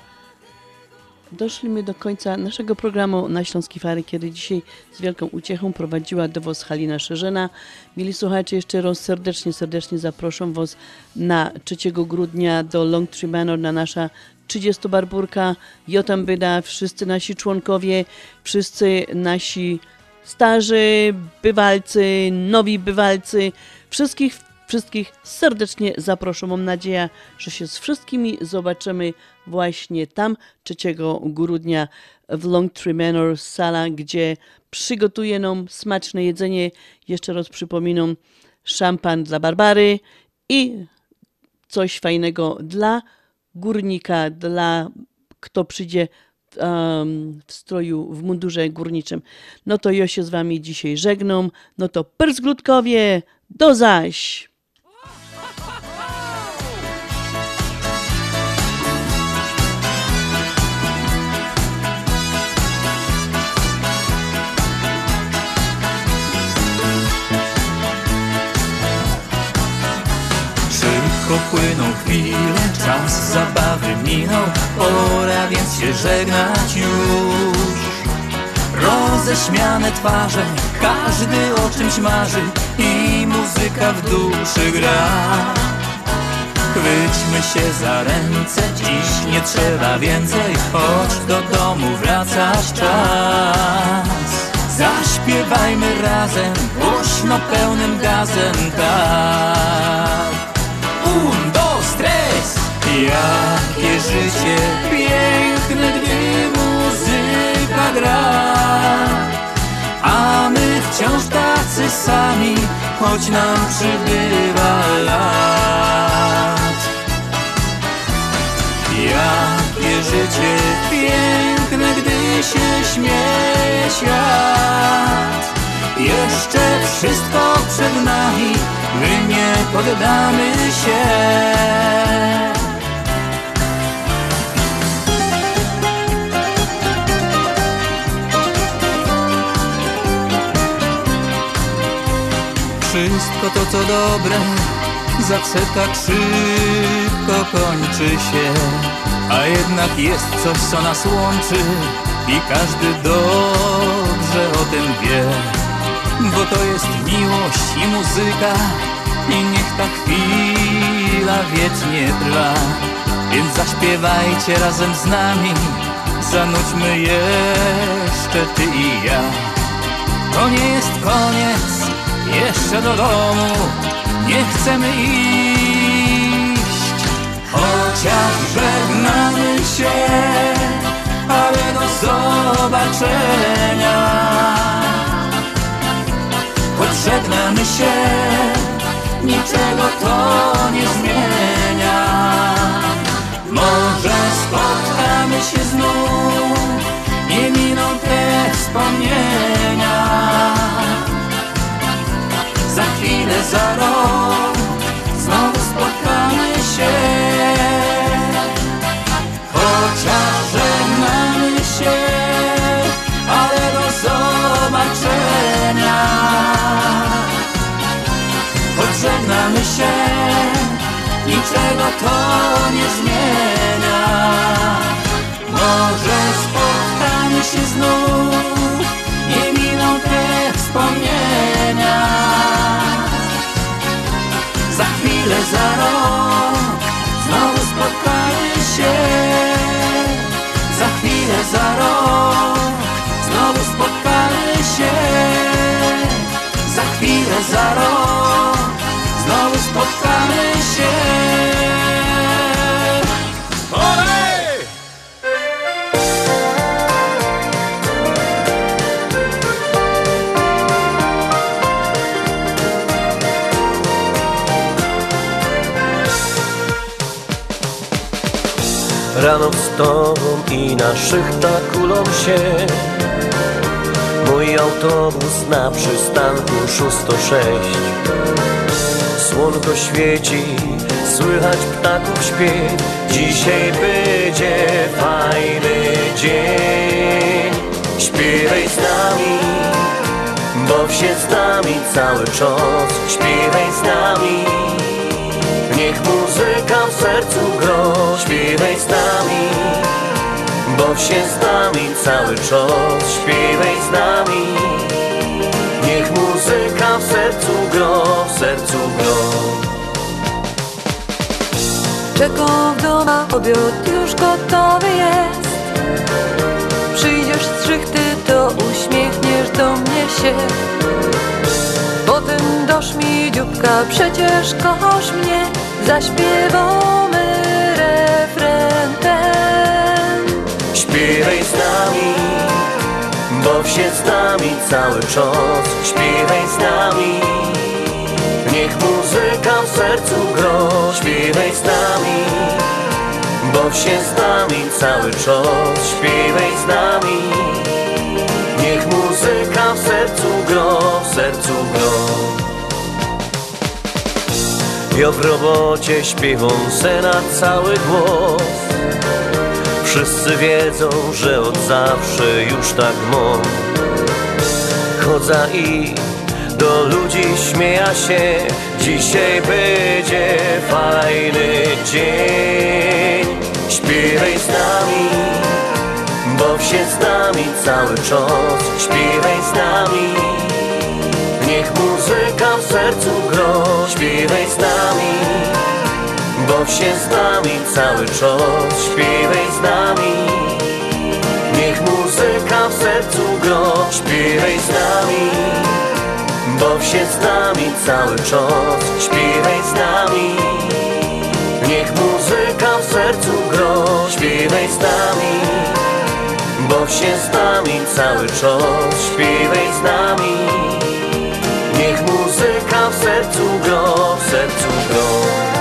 doszliśmy do końca naszego programu na Śląskiej Fary, kiedy dzisiaj z wielką uciechą prowadziła do Was Halina Szerzena. Mieli słuchacze, jeszcze raz serdecznie, serdecznie zaproszę Was na 3 grudnia do Long Tree Manor na nasza 30 barburka. Jotam byda, wszyscy nasi członkowie, wszyscy nasi starzy bywalcy, nowi bywalcy, wszystkich Wszystkich serdecznie zaproszę. Mam nadzieję, że się z wszystkimi zobaczymy właśnie tam 3 grudnia w Longtree Manor, sala, gdzie przygotuje nam smaczne jedzenie. Jeszcze raz przypominam, szampan dla Barbary i coś fajnego dla górnika, dla kto przyjdzie um, w stroju, w mundurze górniczym. No to ja się z wami dzisiaj żegnam. No to persglutkowie, do zaś! Szybko płyną chwile, czas zabawy minął Pora więc się żegnać już. Roześmiane twarze, każdy o czymś marzy I muzyka w duszy gra. Chwyćmy się za ręce, dziś nie trzeba więcej Choć do domu wracać czas. Zaśpiewajmy razem, głośno pełnym gazem, tak Un, dos, tres Jakie życie piękne, gdy muzyka gra. A my wciąż tacy sami, choć nam przybywa lat. Jakie życie piękne, gdy się śmieje świat. Jeszcze wszystko przed nami, my nie poddamy się. Wszystko to co dobre zawsze tak szybko kończy się A jednak jest coś co nas łączy i każdy dobrze o tym wie. Bo to jest miłość i muzyka i niech ta chwila wiecznie trwa. Więc zaśpiewajcie razem z nami Zanudźmy jeszcze ty i ja. To nie jest koniec, jeszcze do domu Nie chcemy iść Chociaż żegnamy się Ale do zobaczenia. Choć żegnamy się niczego to nie zmienia. Może spotkamy się znów, nie miną te wspomnienia. Za chwilę, za rok, znowu spotkamy się Chociaż żegnamy się, ale do zobaczenia. Choć żegnamy się, niczego to nie zmienia. Może spotkamy się znów, nie miną te wspomnienia. Za chwilę, za rok, znowu spotkamy się Chwilę, za rok, znowu spotkamy się Za chwilę, za rok znowu spotkamy się. Olej! Rano z tobą i na szychta kulą się. Mój autobus na przystanku 606 Słonko świeci, słychać ptaków śpiew. Dzisiaj będzie fajny dzień. Śpiewaj z nami, baw się z nami cały czas. Śpiewaj z nami, niech muzyka w sercu gro. Śpiewaj z nami, baw się z nami cały czas Śpiewaj z nami, niech muzyka w sercu gro, w sercu gro. Czekam w domu, obiad już gotowy jest. Przyjdziesz z szychty, to uśmiechniesz do mnie się. Potem dosz mi dzióbka, przecież kochasz mnie. Zaśpiewamy Śpiewaj z nami, baw się z nami cały czas. Śpiewaj z nami, niech muzyka w sercu gro. Śpiewaj z nami, baw się z nami cały czas. Śpiewaj z nami, niech muzyka w sercu gro, w sercu gro. Ja w robocie śpiewam se na cały głos Wszyscy wiedzą, że od zawsze już tak mam Chodza i do ludzi śmieja się. Dzisiaj będzie fajny dzień. Śpiewaj z nami, baw się z nami cały czas. Śpiewaj z nami, niech muzyka w sercu gro. Śpiewaj z nami Baw się z nami cały czas, śpiewaj z nami. Niech muzyka w sercu gro, śpiewaj z nami. Baw się z nami cały czas, śpiewaj z nami. Niech muzyka w sercu gro, śpiewaj z nami. Baw się z nami cały czas, śpiewaj z nami. Niech muzyka w sercu gro, w sercu gro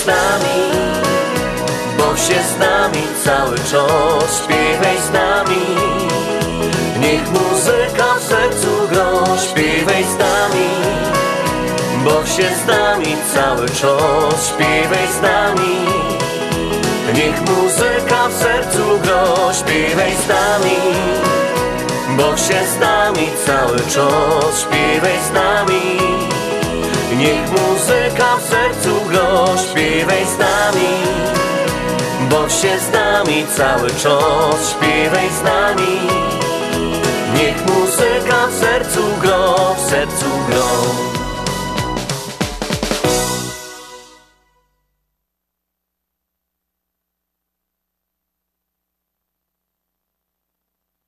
z nami, baw się z nami cały czas Śpiewaj z nami, niech muzyka w sercu gro Śpiewaj z nami, baw się z nami cały czas Śpiewaj z nami, niech muzyka w sercu gro Śpiewaj z nami, baw się z nami cały czas Śpiewaj z nami Niech muzyka w sercu gro, śpiewaj z nami Baw się z nami cały czas, śpiewaj z nami. Niech muzyka w sercu gro, w sercu gro